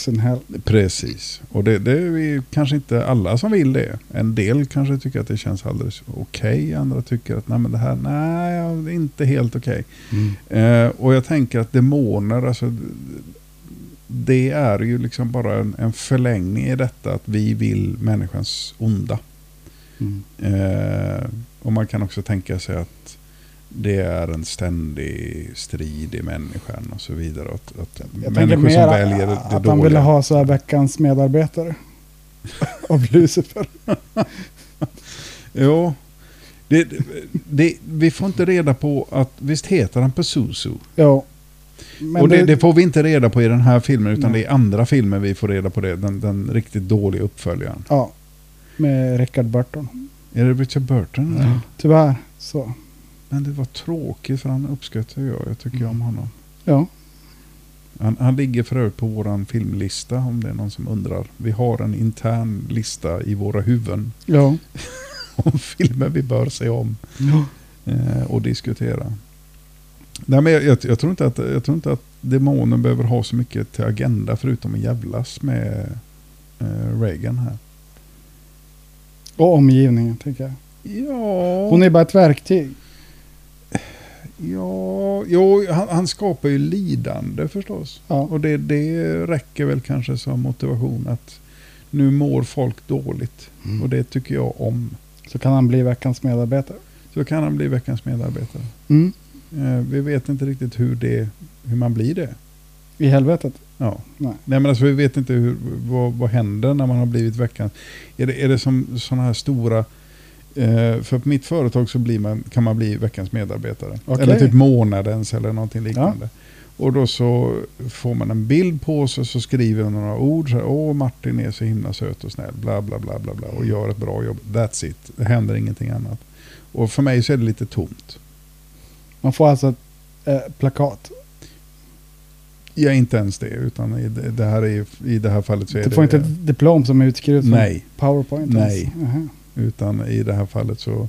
in hell. Precis, och det, det är kanske inte alla som vill det. En del kanske tycker att det känns alldeles okej, andra tycker att nej, men det här nej, inte helt okej. Eh, och jag tänker att demoner, alltså, det är ju liksom bara en, en förlängning i detta att vi vill människans onda. Mm. Eh, och man kan också tänka sig att det är en ständig strid i människan och så vidare. Att, att Jag människor som väljer det, det att han dåliga. ville ha så här veckans medarbetare. *laughs* av Lucifer. Jo. Det, det, vi får inte reda på att, visst heter han Pazuzu? Jo. Men och det, det får vi inte reda på i den här filmen utan Nej. det är andra filmer vi får reda på det. Den, den riktigt dåliga uppföljaren. Ja. Med Richard Burton. Är det Richard Burton? eller? Tyvärr så. Men det var tråkigt för han uppskattar jag. Jag tycker om honom. Ja. Han, han ligger för övrigt på våran filmlista om det är någon som undrar. Vi har en intern lista i våra huvuden Ja. *laughs* om filmer vi bör se om. ja. eh, och diskutera. Nej, men jag, jag, jag, tror inte att, jag tror inte att demonen behöver ha så mycket till agenda förutom att jävlas med eh, Reagan här. Och omgivningen tänker jag. Ja, Hon är bara ett verktyg. ja jo, han, han skapar ju lidande förstås. Ja. Och det, det räcker väl kanske som motivation att Nu mår folk dåligt. Mm. Och det tycker jag om. Så kan han bli veckans medarbetare. Så kan han bli veckans medarbetare. Mm. Eh, vi vet inte riktigt hur, det, hur man blir det. I helvetet. Ja. Nej. Nej, men alltså, vi vet inte hur, vad, vad händer när man har blivit veckans... Är det, är det som sådana här stora... Eh, för på mitt företag så blir man, kan man bli veckans medarbetare. Okej. Eller typ månadens eller någonting liknande. Och då så får man en bild på sig så skriver man några ord. Så här, Åh, Martin är så himla söt och snäll. Bla, bla, bla, bla, bla. Och gör ett bra jobb. That's it. Det händer ingenting annat. Och för mig så är det lite tomt. Man får alltså ett eh, plakat. Ja, inte ens det. Utan i det, det här, är, i det här fallet så är Du det... får inte ett diplom som är utskrivet Nej. Powerpoint. Nej. ens. Jaha. Utan i det här fallet så...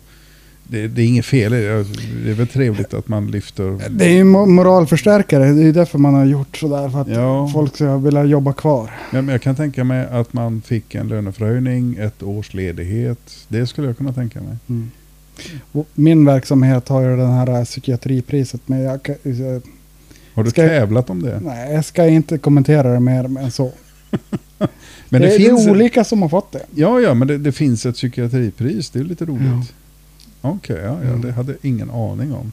Det, det är inget fel i det. Det är väl trevligt att man lyfter... Det är ju mo- moralförstärkare. Det är därför man har gjort sådär. För att Ja. folk ska vilja jobba kvar. Ja, men jag kan tänka mig att man fick en löneförhöjning, ett års ledighet. Det skulle jag kunna tänka mig. Mm. Min verksamhet har ju den här psykiatripriset. Men jag, Har du Ska tävlat om det? nej, jag ska inte kommentera det mer än så. *laughs* Men det, det, det finns... är olika som har fått det. Ja, ja, men det, det finns ett psykiatripris. Det är lite roligt. Ja. Okej, ja, ja, Mm. det hade jag ingen aning om.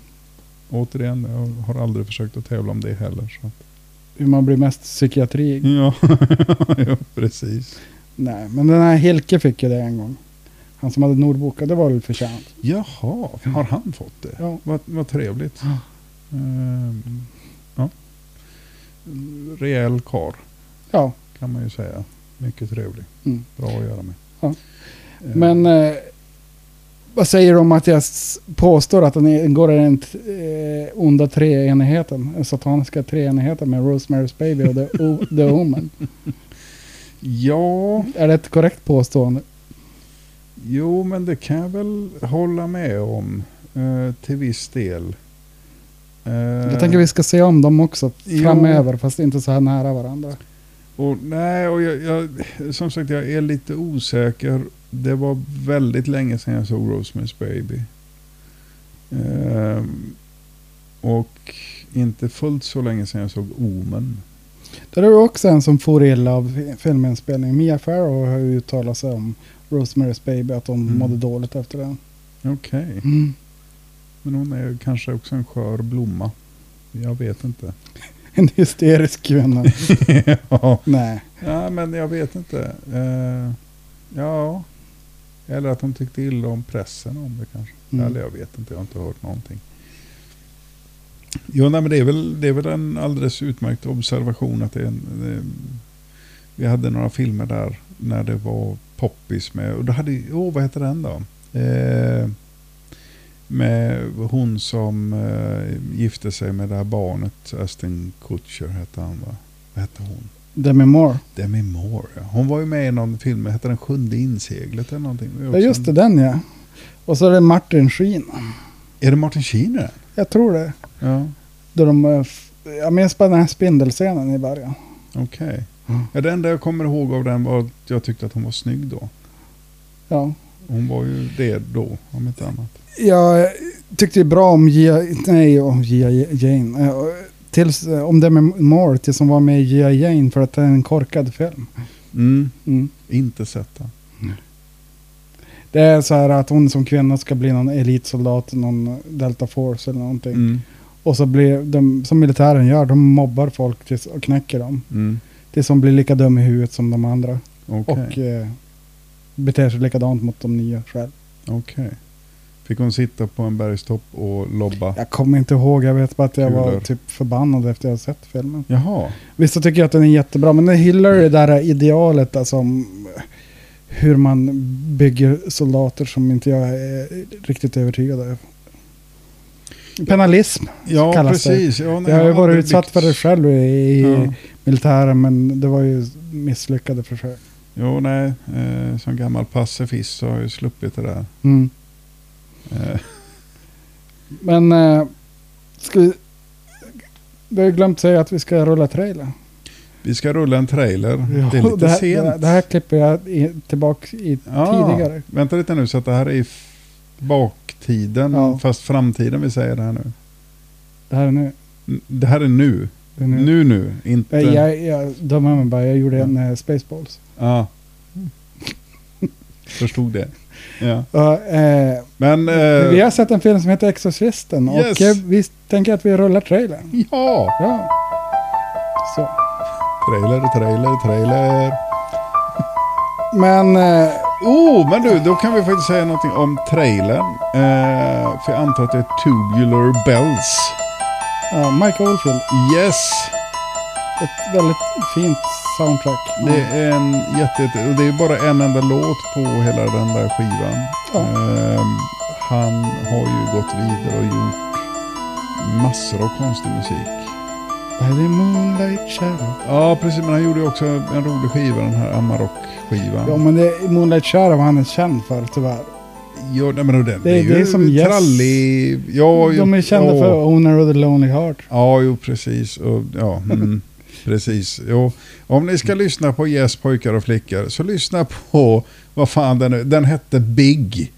Återigen, jag har aldrig försökt att tävla om det heller. Så. Hur man blir mest psykiatri. Ja, *laughs* ja, precis. Nej, men den här Hilke fick ju det en gång. Han som hade Nordboka, det var väl förtjänat. Jaha, har han fått det? Ja. Vad, vad trevligt. Ehm, ja. Rejäl kar Ja, kan man ju säga. Mycket trevlig. Mm. Bra att göra med. Ja. Ehm, men eh, vad säger du om att jag påstår att den ingår i den eh, onda treenigheten? Den sataniska treenigheten med Rosemary's Baby och The, o, the Omen. *laughs* Ja, Är det ett korrekt påstående? jo men det kan jag väl hålla med om. eh, till viss del. Eh, Jag tänker vi ska se om dem också Jo. framöver, fast inte så här nära varandra. Och, nej, och jag, jag, som sagt jag är lite osäker. Det var väldigt länge sedan jag såg Rosemary's Baby. Ehm, och inte fullt så länge sedan jag såg Omen. Där är det också en som får illa av fi- filminspelning. Mia Farrow har ju uttalat sig om Rosemary's Baby, att hon Mm. mådde dåligt efter den. Okej, Mm. Men hon är kanske också en skör blomma. Jag vet inte. *laughs* En hysterisk kvinna. *laughs* ja. Nej. ja, men jag vet inte. Eh, ja, eller att hon tyckte illa om pressen om det kanske. Mm. Eller jag vet inte, jag har inte hört någonting. Jo, nej, men det är, väl, det är väl en alldeles utmärkt observation att det är en, det, vi hade några filmer där när det var poppis med, och då hade, åh vad heter den då? Eh, med hon som eh, gifte sig med det här barnet, Aston Kutcher hette han va? Vad hette hon? Demi Moore. Demi Moore ja. Hon var ju med i någon film, hette den Sjunde inseglet eller någonting? Ja, just det, en- den ja. Och så är det Martin Sheen. Är det Martin Sheen den? Jag tror det. Ja. Då de, eh, jag minns bara den här spindelscenen i början. Okej. Mm. Ja, det enda jag kommer ihåg av den var att jag tyckte att hon var snygg då. Ja. Hon var ju det då, om inte annat. Jag tyckte bra om Gia, nej, om Gia Jane. Eh, Tills, eh, om Demi Moore, tills hon var med i Gia Jane för att det är en korkad film. Mm. Mm. Inte sett den. Det är så här att hon som kvinna ska bli någon elitsoldat, någon Delta Force eller någonting. Mm. Och så blir de, som militären gör, de mobbar folk tills, och knäcker dem. Mm. Tills de blir lika dum i huvudet som de andra. Okej. Och eh, beter sig likadant mot de nya själv. Okej. Fick hon sitta på en bergstopp och lobba? Jag kommer inte ihåg, jag vet bara att jag var Kulor. typ förbannad efter jag sett filmen. Jaha. Vissa tycker att den är jättebra, men den hyllar det där idealet alltså om hur man bygger soldater som inte jag är riktigt övertygad över. Penalism. Ja, kallas det. precis. Ja, nej, Jag har ju varit utsatt byggt- för det själv i, i Ja. militären, men det var ju misslyckade försök. Jo, nej. Eh, som gammal pacifist så har jag ju sluppit det där. Mm. Eh, Men eh, ska vi... Vi har glömt säga att vi ska rulla trailer. vi ska rulla en trailer. det är lite det, här, sent. det här klipper jag i, tillbaka i Ja, tidigare. Vänta lite nu, så att det här är i baktiden, Ja. fast framtiden vi säger det här nu. Det här är nu. Det här är nu. Är nu. Nu nu, inte... Jag, jag, jag dömer mig bara, jag gjorde en eh, Spaceballs. Ja. *laughs* förstod det. Ja. Och, eh, Men... eh, vi har sett en film som heter Exorcisten och Yes. eh, vi tänker att vi rullar trailern. Ja! Ja. Så. Trailer, trailer, trailer. Men eh, Oh, men du, då kan vi faktiskt säga någonting om trailern. Eh, för jag antar att det är Tubular Bells. ja, Mike Oldfield, Yes! Ett väldigt fint soundtrack. Det är en jätte, och det är bara en enda låt på hela den där skivan. Ja. Ehm, han har ju gått vidare och gjort massor av konstig musik. By the moonlight shadow. Ja, precis. Men han gjorde ju också en rolig skiva, den här Amarok-skivan. Ja, men det Moonlight Shadow han är känd för tyvärr. Ja, nej, men den, Det är- ju det är som Yes. trallig. Ja, De är kända ja. för Owner of the Lonely Heart. Ja, jo precis. Och, ja, mm, precis. Jo. Om ni ska lyssna på Yes pojkar och flickor så lyssna på, vad fan den är, den hette Big.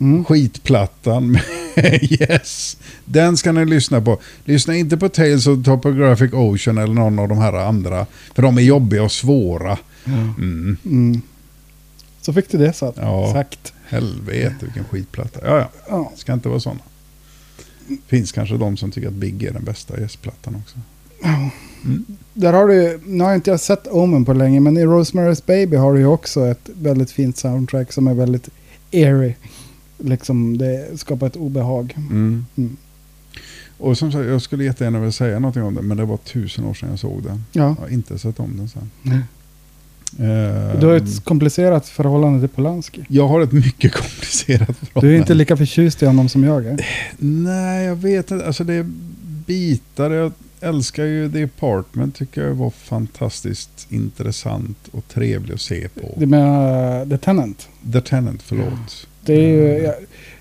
Mm. Skitplattan med *laughs* Yes. Den ska ni lyssna på. Lyssna inte på Tales of Topographic Ocean eller någon av de här andra. För de är jobbiga och svåra. Mm. Mm. Så fick du det sagt. Ja. sagt. Helvete vilken skitplatta. Ja, ja. Ja. Ska inte vara sådana. Finns kanske de som tycker att Big är den bästa Yes-plattan också. Där har du, nu har inte jag sett Omen på länge, men i Rosemary's Baby har du ju också ett väldigt fint soundtrack som är väldigt eerie. Liksom det skapar ett obehag. Mm. Mm. Och som sagt, jag skulle jättegärna vilja säga någonting om den, men det var tusen år sedan jag såg den. Ja. Jag har inte sett om den sen. Eh, Du har ett komplicerat förhållande till Polanski. jag har ett mycket *laughs* komplicerat Du är förhållande. inte lika förtjust i honom som jag är. Nej, jag vet inte. Alltså det är bitar. Jag älskar ju The Apartment. Tycker jag var fantastiskt intressant och trevlig att se på. Du menar uh, The Tenant? The Tenant, förlåt. Det är ju, jag,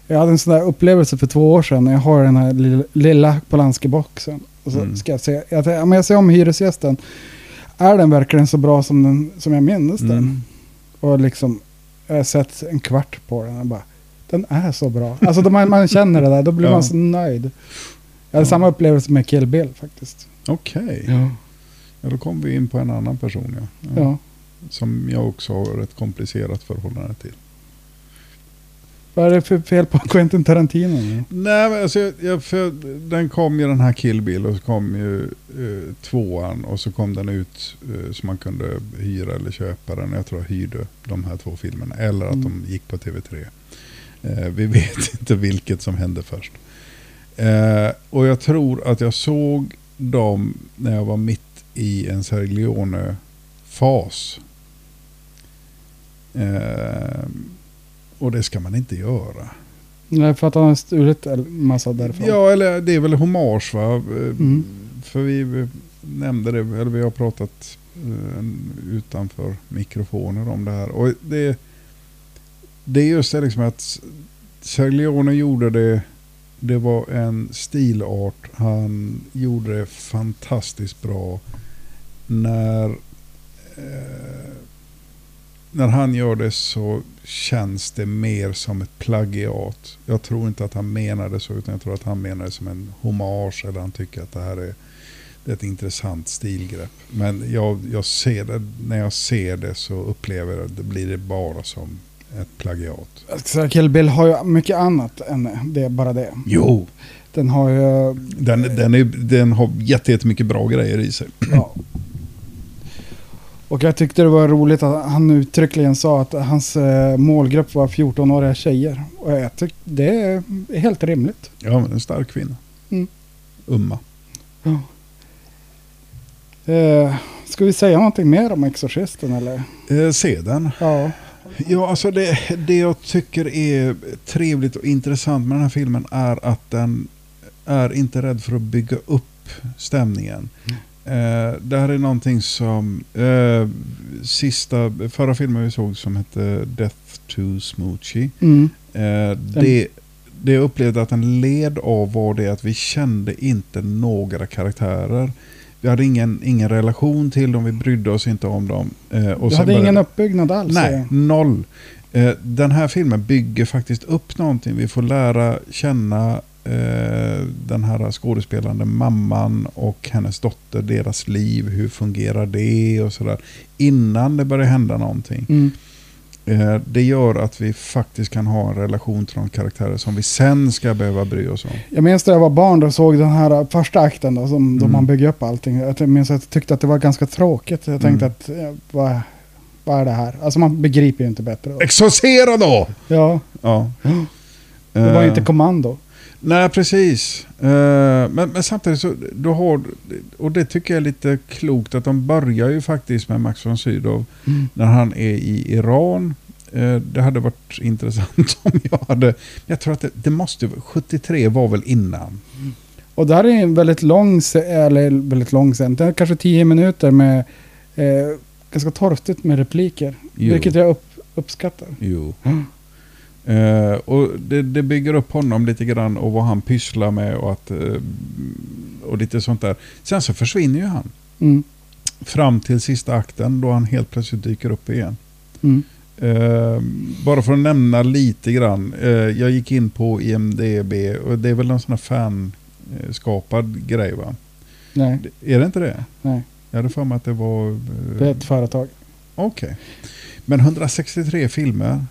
jag hade en sån där upplevelse för två år sedan. när Jag har den här lilla, lilla Polanski-boxen. Och så Mm. ska jag se, jag, ja, men jag ser om Hyresgästen. Är den verkligen så bra som, den, som jag minns den? Mm. Och liksom, jag har sett en kvart på den och bara, den är så bra. Alltså man, man känner det där, då blir Ja. man så nöjd. Jag hade Ja. samma upplevelse med Kill Bill faktiskt. Okej, Ja. ja, då kommer vi in på en annan person. Ja. ja. Som jag också har ett komplicerat förhållande till. Vad är det för fel på *laughs* Quentin Tarantino? nu? Nej, men alltså, jag, jag, för den kom ju den här Kill Bill och så kom ju eh, tvåan och så kom den ut eh, så man kunde hyra eller köpa den. Jag tror jag hyrde de här två filmerna eller att Mm. de gick på TV3. Eh, vi *laughs* vet inte vilket som hände först. Eh, och jag tror att jag såg dem när jag var mitt i en Sergio Leone-fas. Eh, och det ska man inte göra. Nej, för att han har stulit en massa därifrån. Ja, eller det är väl hommage va? Eh, Mm. För vi nämnde det, eller vi har pratat eh, utanför mikrofoner om det här. Och det, det är just det liksom att Sergio Leone gjorde det, det var en stilart. Han gjorde det fantastiskt bra. När, eh, när han gör det så känns det mer som ett plagiat. Jag tror inte att han menar det så, utan jag tror att han menar det som en hommage. Eller han tycker att det här är, det är ett intressant stilgrepp. Men jag, jag ser det, när jag ser det så upplever jag att det blir det bara som ett plagiat. Så Kill Bill har ju mycket annat än det, bara det. Jo, Den har ju... den, den, är, den har jätte- jättemycket bra grejer i sig. Ja. Och jag tyckte det var roligt att han uttryckligen sa att hans eh, målgrupp var 14-åriga tjejer. Och jag tyckte det är helt rimligt. Ja, men en stark kvinna. Mm. Umma. Eh, ska vi säga någonting mer om Exorcisten eller? Eh, se den. Ja. Ja, alltså det, det jag tycker är trevligt och intressant med den här filmen är att den är inte rädd för att bygga upp stämningen. Eh, det här är någonting som eh, sista, förra filmen vi såg som hette Death to Smoochie. Mm. Eh, det, det jag upplevde att den led av var det att vi kände inte några karaktärer. Vi hade ingen, ingen relation till dem, vi brydde oss inte om dem. Eh, och Du hade började- ingen uppbyggnad alls? Nej, noll. Eh, Den här filmen bygger faktiskt upp någonting. Vi får lära känna eh, den här skådespelande mamman och hennes dotter, deras liv, hur fungerar det och sådär. Innan det börjar hända någonting. Mm. Eh, det gör att vi faktiskt kan ha en relation till de karaktärer som vi sen ska behöva bry oss om. Jag minns när jag var barn och såg den här första akten då, som, då Mm. man bygger upp allting. Jag minns att jag tyckte att det var ganska tråkigt. Jag tänkte Mm. att, ja, vad, vad är det här? Alltså man begriper ju inte bättre. Då. Exorcera då! Ja, Ja. det var Eh, inte kommando. Nej, precis. Eh, men, men samtidigt så, du har, och det tycker jag är lite klokt, att de börjar ju faktiskt med Max von Sydow Mm. när han är i Iran. Eh, det hade varit intressant *laughs* om jag hade, jag tror att det, det måste, 73 var väl innan. Och det här är en väldigt lång, eller väldigt lång är kanske tio minuter med eh, ganska torftigt med repliker. Jo. Vilket jag upp, uppskattar. Jo. Mm. Eh, och det, det bygger upp honom lite grann och vad han pysslar med och, att, eh, och lite sånt där. Sen så försvinner ju han. Mm. Fram till sista akten då han helt plötsligt dyker upp igen. Mm. Eh, bara för att nämna lite grann. Jag gick in på IMDB och det är väl någon sån här fanskapad grej va? Nej, Är det inte det? nej. Jag hade för mig att det var... Det är ett företag. Okej. Men 163 filmer.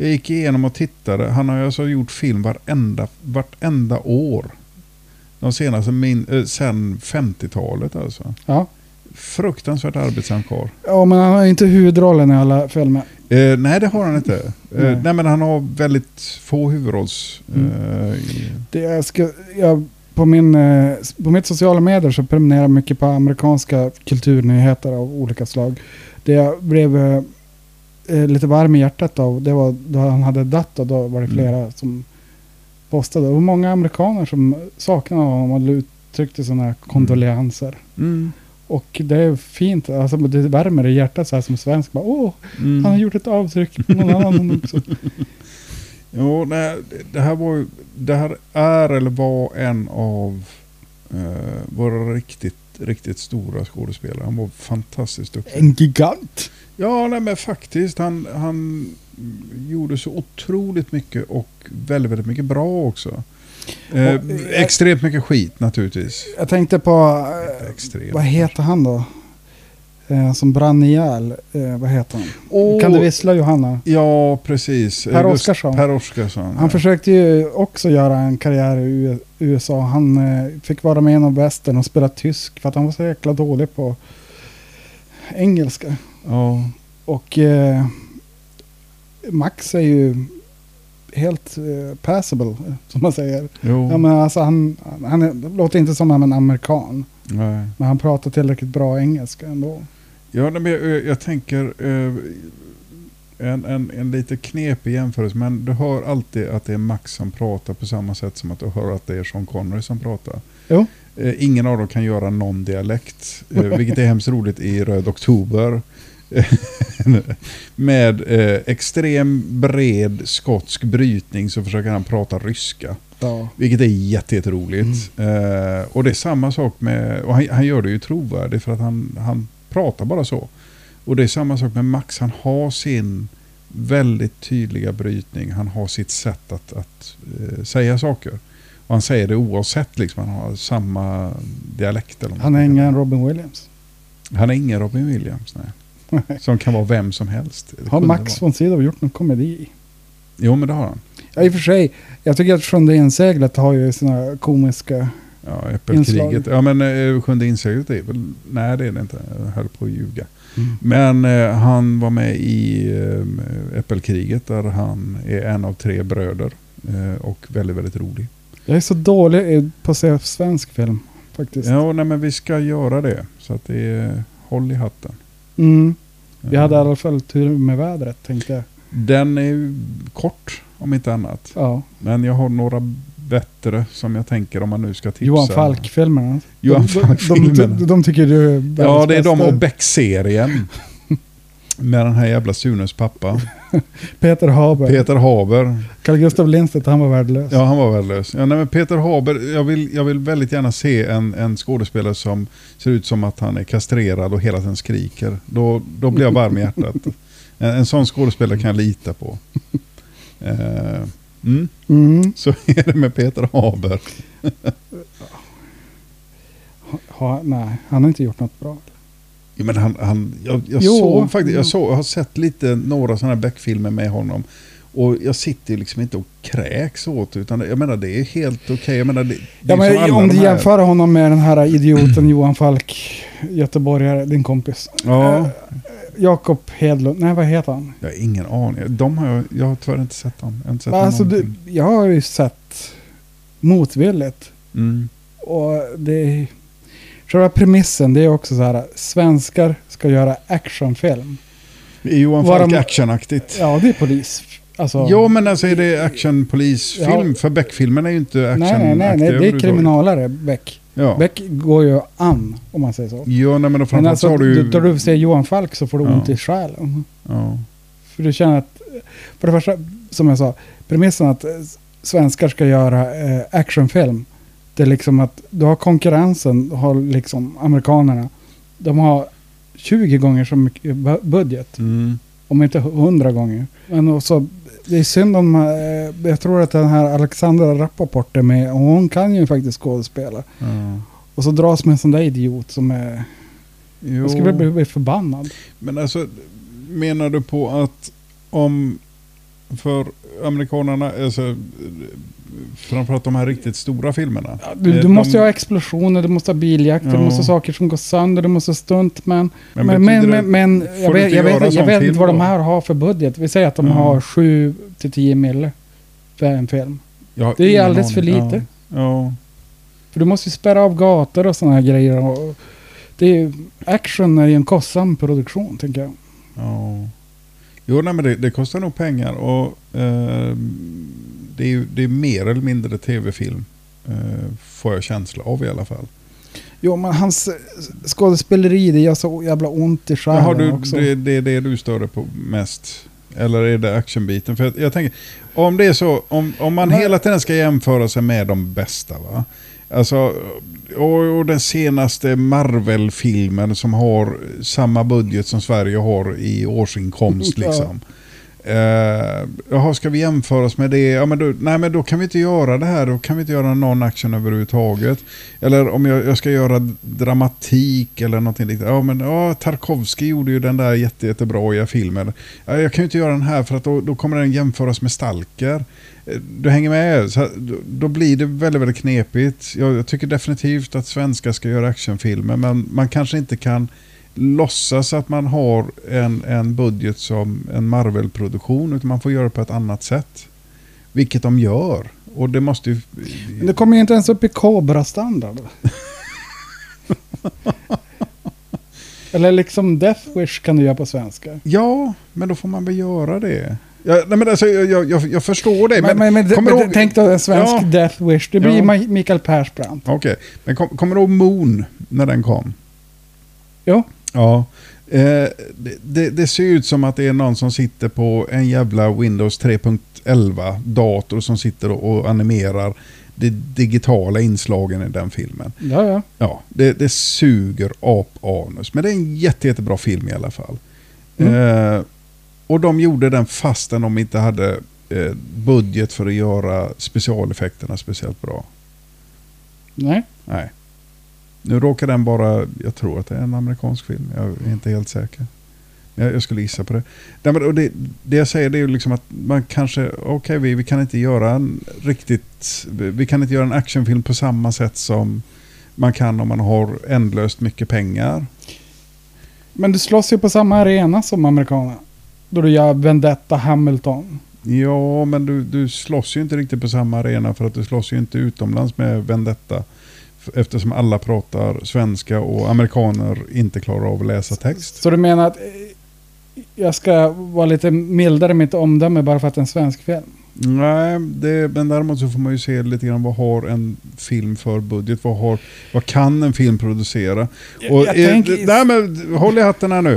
Jag gick igenom och tittade. Han har ju alltså gjort film varenda, vartenda år. De senaste min, eh, sen 50-talet alltså. Ja. Fruktansvärt arbetsam karl. ja, men han har inte huvudrollen i alla filmer. Eh, nej, det har han inte. Eh, Nej. nej. men han har väldigt få huvudrolls... Mm. Eh, i- Det jag ska, jag, på, min, eh, på mitt sociala medier så prenumererar jag mycket på amerikanska kulturnyheter av olika slag. Det jag blev eh, lite varm i hjärtat av, det var då han hade dött och då var det Mm. flera som postade. Och många amerikaner som saknade honom och uttryckte sådana kondolenser. Mm. Och det är fint, alltså det värmer i hjärtat så här som svensk. Bara, Åh, Mm. han har gjort ett avtryck på någon annan också. *laughs* Jo, nej, det här var ju, det här är eller var en av eh, våra riktigt, riktigt stora skådespelare. Han var fantastiskt duktig. En gigant. Ja, nej, men faktiskt. Han, han gjorde så otroligt mycket och väldigt, väldigt mycket bra också. Eh, Och, eh, extremt mycket skit naturligtvis. Jag tänkte på, eh, extremt. vad heter han då? Eh, som brann ihjäl. Eh, vad heter han? Åh, Kan du vissla Johanna? Ja, precis. Per Eh, just Oscarsson. Per Oscarsson. Han ja. försökte ju också göra en karriär i USA. Han fick vara med i någon western och spela tysk för att han var så jäkla dålig på engelska. Ja. Och eh, Max är ju helt eh, passable, *laughs* som man säger. Jo. Ja, men alltså han, han är, låter inte som en amerikan. Nej. Men han pratar tillräckligt bra engelska ändå. Ja, men jag, jag tänker eh, en, en, en lite knepig jämförelse, men du hör alltid att det är Max som pratar på samma sätt som att du hör att det är Sean Connery som pratar. Jo. Eh, ingen av dem kan göra någon dialekt, eh, vilket är hemskt roligt i Röd Oktober. *laughs* Med eh, extrem bred skotsk brytning så försöker han prata ryska. Ja. Vilket är jätte- jätteroligt. Eh, och det är samma sak med, och han, han gör det ju trovärdigt för att han, han pratar bara så. Och det är samma sak med Max, han har sin väldigt tydliga brytning, han har sitt sätt att, att eh, säga saker. Och han säger det oavsett, liksom, han har samma dialekt. Eller Han är ingen Robin Williams. han är ingen Robin Williams, nej. *laughs* Som kan vara vem som helst. Det Har Max von Sydow gjort någon komedi? Jo, men det har han. Ja, i och för sig. Jag tycker att Sjunde inseglet har ju sina komiska... Ja, Äppelkriget. Ja, men eh, Sjunde inseglet är väl... Nej, det är det inte. Jag höll på att ljuga. Men eh, han var med i eh, Äppelkriget där han är en av tre bröder. Eh, och väldigt, väldigt rolig. Jag är så dålig i- på att se svensk film faktiskt. Ja, nej, men vi ska göra det. Så att det är håll i hatten. Mm. Vi hade i alla fall tur med vädret tänkte jag. Den är ju kort om inte annat. Ja. Men jag har några bättre som jag tänker om man nu ska tipsa. Johan Falk-filmerna. Johan De, de, de, Falk-filmerna. de, de tycker du är Ja, det är de bästa. och Beck-serien. *laughs* Med den här jävla Sunes pappa. *laughs* Peter Haber. Peter Haber. Carl Gustav Lindstedt, han var värdelös. Ja, han var värdelös. Ja, nej, men Peter Haber, jag vill, jag vill väldigt gärna se en, en skådespelare som ser ut som att han är kastrerad och hela tiden skriker. Då, då blir jag varm i hjärtat. *laughs* En, en sån skådespelare kan jag lita på. *laughs* Eh, mm. Mm. Så är det med Peter Haber. Ha, nej, han har inte gjort något bra. Ja, men han, han, jag, jag, Jo. såg faktiskt, jag, såg, jag har sett lite några sådana här Beck-filmer med honom. Och jag sitter ju liksom inte och kräks åt utan jag menar det är helt okej. Jag menar det, det Ja, men om de du här- jämför honom med den här idioten Johan Falk, göteborgare, din kompis. Ja, Eh, Jakob Hedlund, nej vad heter han? jag har ingen aning. De har jag, jag har tyvärr inte sett dem. Jag har sett Alltså, du, jag har ju sett motvilligt. Mm. Och det är... Själva premissen, det är också så här, svenskar ska göra actionfilm. Är Johan Falk actionaktigt? Ja, det är polis. Alltså, Ja, men alltså är det actionpolisfilm? Ja. För Beck-filmen är ju inte nej, actionaktig nej, nej, nej, det är kriminalare, Beck. Ja. Beck går ju an, om man säger så. Ja, nej, men då Men framförallt alltså, så har du ju... då du ser Johan Falk så får du Ja. ont i själen. Ja. För du känner att, för det första, som jag sa, premissen att svenskar ska göra eh, actionfilm. Det är liksom att du har konkurrensen, har liksom amerikanerna. De har 20 gånger så mycket bu- budget, Mm. om inte 100 gånger. Men också, det är synd om, eh, jag tror att den här Alexandra Rappaport är med och hon kan ju faktiskt skådespela. Ja. Och så dras med en sån där idiot som är, Jo. jag skulle bli, bli förbannad. Men alltså, menar du på att om för amerikanerna, alltså, framförallt de här riktigt stora filmerna. Du, eh, du måste de- ju ha explosioner, du måste ha biljakter, Ja. du måste ha saker som går sönder, du måste ha stuntmän. Men Men, men, men, jag du vet, jag vet, jag vet inte vad de då? här har för budget. Vi säger att de Ja. har 7 till 10 mille för en film. Det är alldeles för lite. Ja. ja. För du måste ju spärra av gator och sådana här grejer. Och det är, action är ju en kostsam produktion, tänker jag. Ja. Jo, nej, men det, det kostar nog pengar och eh, det, är, det är mer eller mindre tv-film. Eh, får jag känsla av i alla fall. Jo, men hans eh, skådespeleri, det gör så jävla ont i själen Jaha, du, också. det, det är det du stör dig på mest? Eller är det actionbiten? För jag, jag tänker, om det är så, om, om man Nej. hela tiden ska jämföra sig med de bästa va? Alltså, och, och den senaste Marvel-filmen som har samma budget som Sverige har i årsinkomst Ja. Uh, jaha, ska vi jämföra oss med det? Ja, men då, nej, men då kan vi inte göra det här. Då kan vi inte göra någon action överhuvudtaget. Eller om jag, jag ska göra dramatik eller någonting liknande. Ja, men ja, Tarkovsky gjorde ju den där jätte, jättebra filmen. Ja, jag kan ju inte göra den här för att då, då kommer den jämföras med Stalker. Eh, du hänger med? Så, här, då, då blir det väldigt, väldigt knepigt. Jag, jag tycker definitivt att svenskar ska göra actionfilmer, men man kanske inte kan låtsas att man har en, en budget som en Marvel-produktion, utan man får göra på ett annat sätt. Vilket de gör. Och det måste ju... Men det kommer ju inte ens upp i Cobra-standard. *laughs* Eller liksom Death Wish kan du göra på svenska. Ja, men då får man väl göra det. Ja, nej, men alltså, jag, jag, jag förstår det. Men, men, men, men ihåg- tänk då en svensk Ja. Death Wish. Det blir Ja. Mikael Persbrandt. Okej, men kom, kommer du ihåg Moon när den kom? Jo. Ja. Eh, det, det, ser ut som att det är någon som sitter på en jävla Windows 3.11 dator som sitter och, och animerar de digitala inslagen i den filmen. Ja, ja. Ja, det, det suger ap-anus. Men det är en jätte, jättebra film i alla fall. Mm. Eh, och de gjorde den fastän de inte hade eh, budget för att göra specialeffekterna speciellt bra. Nej. Nej. Nu råkar den bara, jag tror att det är en amerikansk film. Jag är inte helt säker. Men jag, jag skulle gissa på det. Nej, men, det. Det jag säger det är ju liksom att man kanske, okej vi, vi kan inte göra en riktigt, vi kan inte göra en actionfilm på samma sätt som man kan om man har ändlöst mycket pengar. Men du slåss ju på samma arena som amerikanerna. Då du gör Vendetta Hamilton. Ja, men du, du slåss ju inte riktigt på samma arena för att du slåss ju inte utomlands med Vendetta. Eftersom alla pratar svenska och amerikaner inte klarar av att läsa text. Så du menar att eh, jag ska vara lite mildare i mitt omdöme bara för att det är en svensk film? Nej, det, men däremot så får man ju se lite grann vad har en film för budget? Vad, har, vad kan en film producera? Jag- Och, jag eh, tänker- nej, men håll i hatten här nu.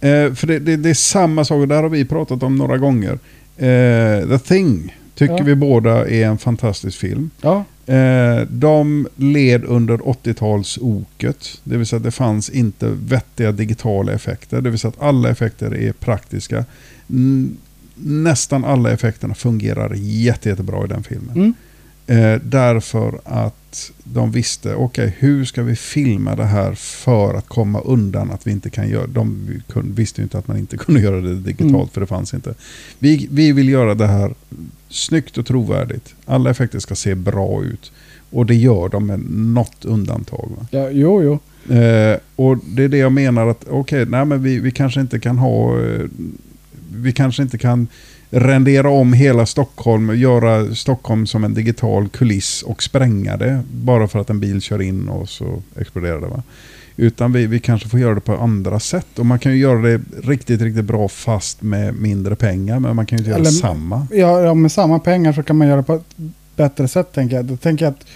Eh, för det, det, det är samma sak, det här har vi pratat om några gånger. Eh, The Thing tycker Ja. vi båda är en fantastisk film. Ja. Eh, de led under 80-talsoket. Det vill säga att det fanns inte vettiga digitala effekter. Det vill säga att alla effekter är praktiska. N- nästan alla effekterna fungerar jätte, jättebra i den filmen. Mm. Eh, därför att de visste, okej hur ska vi filma det här för att komma undan att vi inte kan göra, de kunde, visste ju inte att man inte *laughs* kunde göra det digitalt Mm. för det fanns inte. Vi, vi vill göra det här snyggt och trovärdigt. Alla effekter ska se bra ut. Och det gör de med något undantag. Va? Ja, jo, jo. Eh, och det är det jag menar att okej, nej men vi, vi kanske inte kan ha, eh, vi kanske inte kan rendera om hela Stockholm göra Stockholm som en digital kuliss och spränga det bara för att en bil kör in och så exploderar det. Va? Utan vi, vi kanske får göra det på andra sätt. Och man kan ju göra det riktigt, riktigt bra fast med mindre pengar. Men man kan ju inte göra Eller- samma. Ja, med samma pengar så kan man göra på ett bättre sätt tänker jag. Då tänker jag att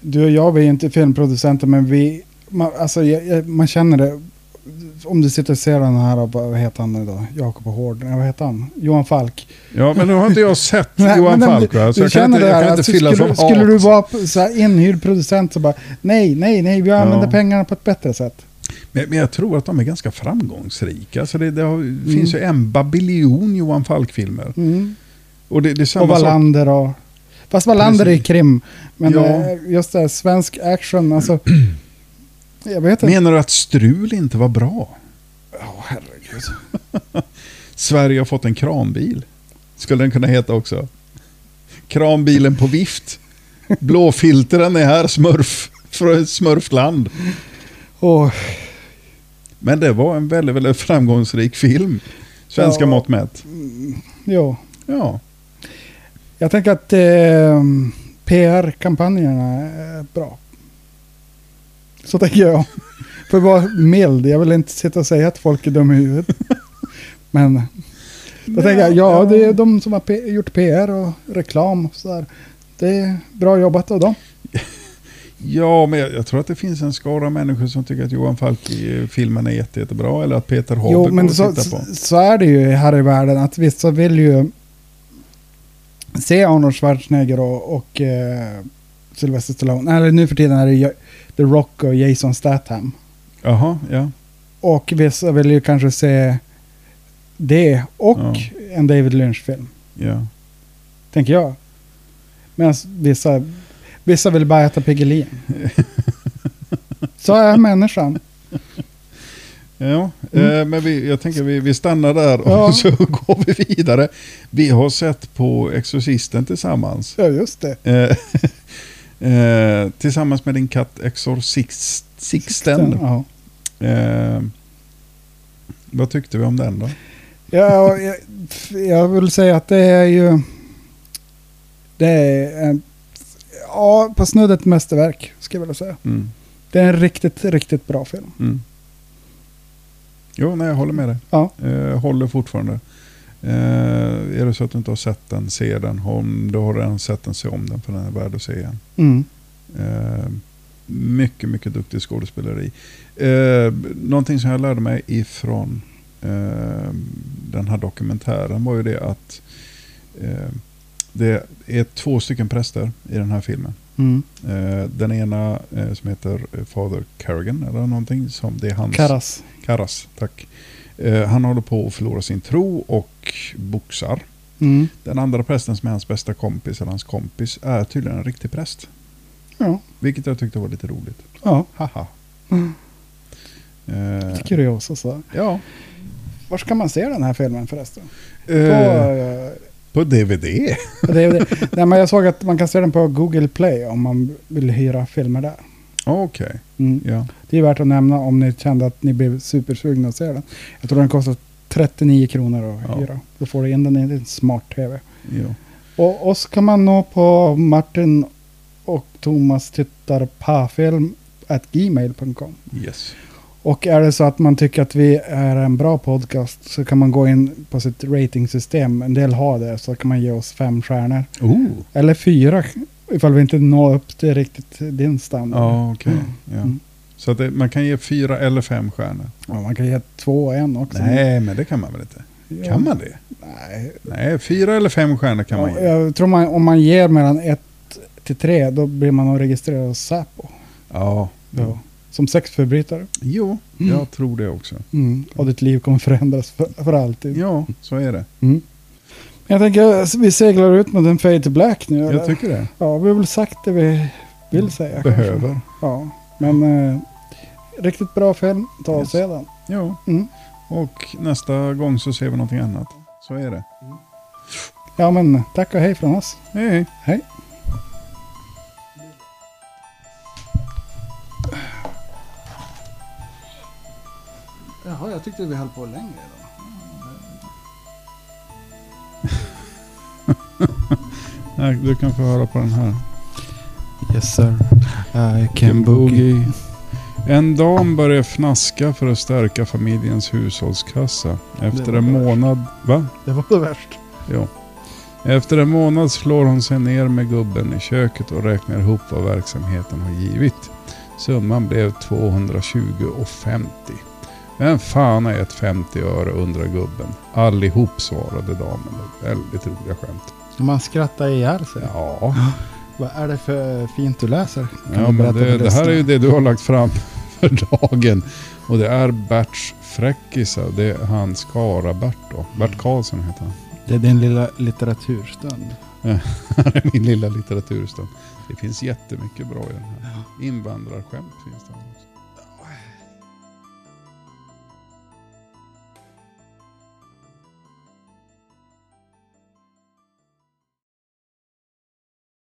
du och jag, vi är inte filmproducenter, men vi, man, alltså, jag, jag, man känner det. Om du sitter och ser den här, vad heter han nu då? Jakob Hård, nej, vad heter han? Johan Falk. Ja, men nu har inte jag sett *laughs* Nej, Johan men Falk. va? Så jag kan inte, jag kan inte alltså, fylla skulle, som skulle du vara så här inhyrd producent så bara, nej, nej, nej, vi använder Ja. pengarna på ett bättre sätt. Men, men jag tror att de är ganska framgångsrika. Så det, det har, finns ju en babiljon Johan Falk-filmer. Mm. Och det, det Och. Wallander och... Fast Wallander är Precis. krim. Men Ja. eh, just det, svensk action, alltså... jag vet inte. Menar du att Strul inte var bra? Åh, herregud. *laughs* Sverige har fått en kranbil. Skulle den kunna heta också. Kranbilen på vift. Blåfiltren är här, smurf. Från smurfland. Åh, Men det var en väldigt, väldigt framgångsrik film. Svenska Ja. mått mätt. jo. Ja. Jag tänker att eh, PR-kampanjerna är bra. Så tänker jag. För att vara mild, jag vill inte sitta och säga att folk är dumma i huvudet. Men då tänker jag, ja det är de som har gjort PR och reklam och sådär. Det är bra jobbat av dem. Ja, men jag, jag tror att det finns en skara människor som tycker att Johan Falk i filmen är jätte, jättebra. Eller att Peter Haber Jo, går men så, tittar på. så är det ju här i världen att vissa vill ju se Arnold Schwarzenegger och, och eh, Sylvester Stallone. Eller nu för tiden är det The Rock och Jason Statham. Jaha, ja. Och vissa vill ju kanske se det och Ja. en David Lynch-film. ja. Tänker jag. Medan vissa, vissa vill bara äta Piggelin. *laughs* Så är människan. Ja, Mm. eh, men vi, jag tänker vi, vi stannar där och Ja. *laughs* så går vi vidare. Vi har sett på Exorcisten tillsammans. Ja, just det. Eh, eh, tillsammans med din katt Exorcist, Sixten. Ja. Eh, vad tyckte vi om den då? Ja, jag, jag vill säga att det är ju... Det är en, ja, på snudd ett mästerverk, skulle jag vilja säga. Mm. Det är en riktigt, riktigt bra film. Mm. Jo, nej, jag håller med dig. Ja. Eh, håller fortfarande. Eh, är det så att du inte har sett den, se den. Om du har redan sett den, se om den för den är värd att se igen. Mm. Eh, mycket, mycket duktig skådespeleri. Eh, någonting som jag lärde mig ifrån eh, den här dokumentären var ju det att eh, det är två stycken präster i den här filmen. Mm. Eh, den ena eh, som heter Father Carrigan eller någonting. Som det är hans, Karas. Karas, tack. Eh, han håller på att förlora sin tro och boxar. Mm. Den andra prästen som är hans bästa kompis, eller hans kompis, är tydligen en riktig präst. Ja. Vilket jag tyckte var lite roligt. Ja, Haha. Mm. Eh, kuriosa så. ja. Var ska man se den här filmen förresten? På, Eh, eh, på DVD. på DVD. Nej, men jag såg att man kan se den på Google Play om man vill hyra filmer där. Okej. Mm. Ja. Det är värt att nämna om ni kände att ni blev supersugna att se den. Jag tror den kostar 39 kronor att Ja. hyra. Då får du in den i din smart-tv. ja. Och oss kan man nå på Martin och Thomas tittar på film at gmail.com. Yes. Och är det så att man tycker att vi är en bra podcast så kan man gå in på sitt ratingsystem. En del har det, så kan man ge oss fem stjärnor. Oh. Eller fyra, ifall vi inte når upp till riktigt din standard. Ja, okej. Ja. Mm. Så att det, man kan ge fyra eller fem stjärnor. Ja, man kan ge två och en också. Nej, men det kan man väl inte? Ja. Kan man det? Nej. Nej, fyra eller fem stjärnor kan man ge. jag tror man, om man ger mellan ett till tre, då blir man nog registrerad hos Säpo. Ja. Ja. Som sexförbrytare. Jo, Mm. jag tror det också. Mm. Och ditt liv kommer förändras för, för alltid. Ja, så är det. Mm. Jag tänker vi seglar ut mot en fade to black nu. eller? Jag tycker det. Ja, vi har väl sagt det vi vill säga. kanske. Behöver. Ja, men eh, riktigt bra film. Ta och Yes. se den. Ja. Mm. Och nästa gång så ser vi någonting annat. Så är det. Ja, men tack och hej från oss. Hej hej. Hej. Jaha, jag tyckte vi höll på längre då. *laughs* Du kan få höra på den här. Yes sir, I can boogie. En dam börjar fnaska för att stärka familjens hushållskassa. Efter en värst. månad... Va? Det var det värst. Jo. Efter en månad slår hon sig ner med gubben i köket och räknar ihop vad verksamheten har givit. Summan blev 220,50. Vem fan har gett 50 öre undrar gubben. Allihop svarade damen. Det Väldigt roliga skämt. Man skrattar ihjäl sig. Ja, Vad är det för fint du läser? Kan ja men det, det här är ju det du har lagt fram *laughs* för dagen. Och det är Berts fräckisar. Det är han Skara-Bert då. Bert Karlsson heter han. Det är din lilla litteraturstund. Här *laughs* är min lilla litteraturstund. Det finns jättemycket bra i den här. Invandrarskämt finns det.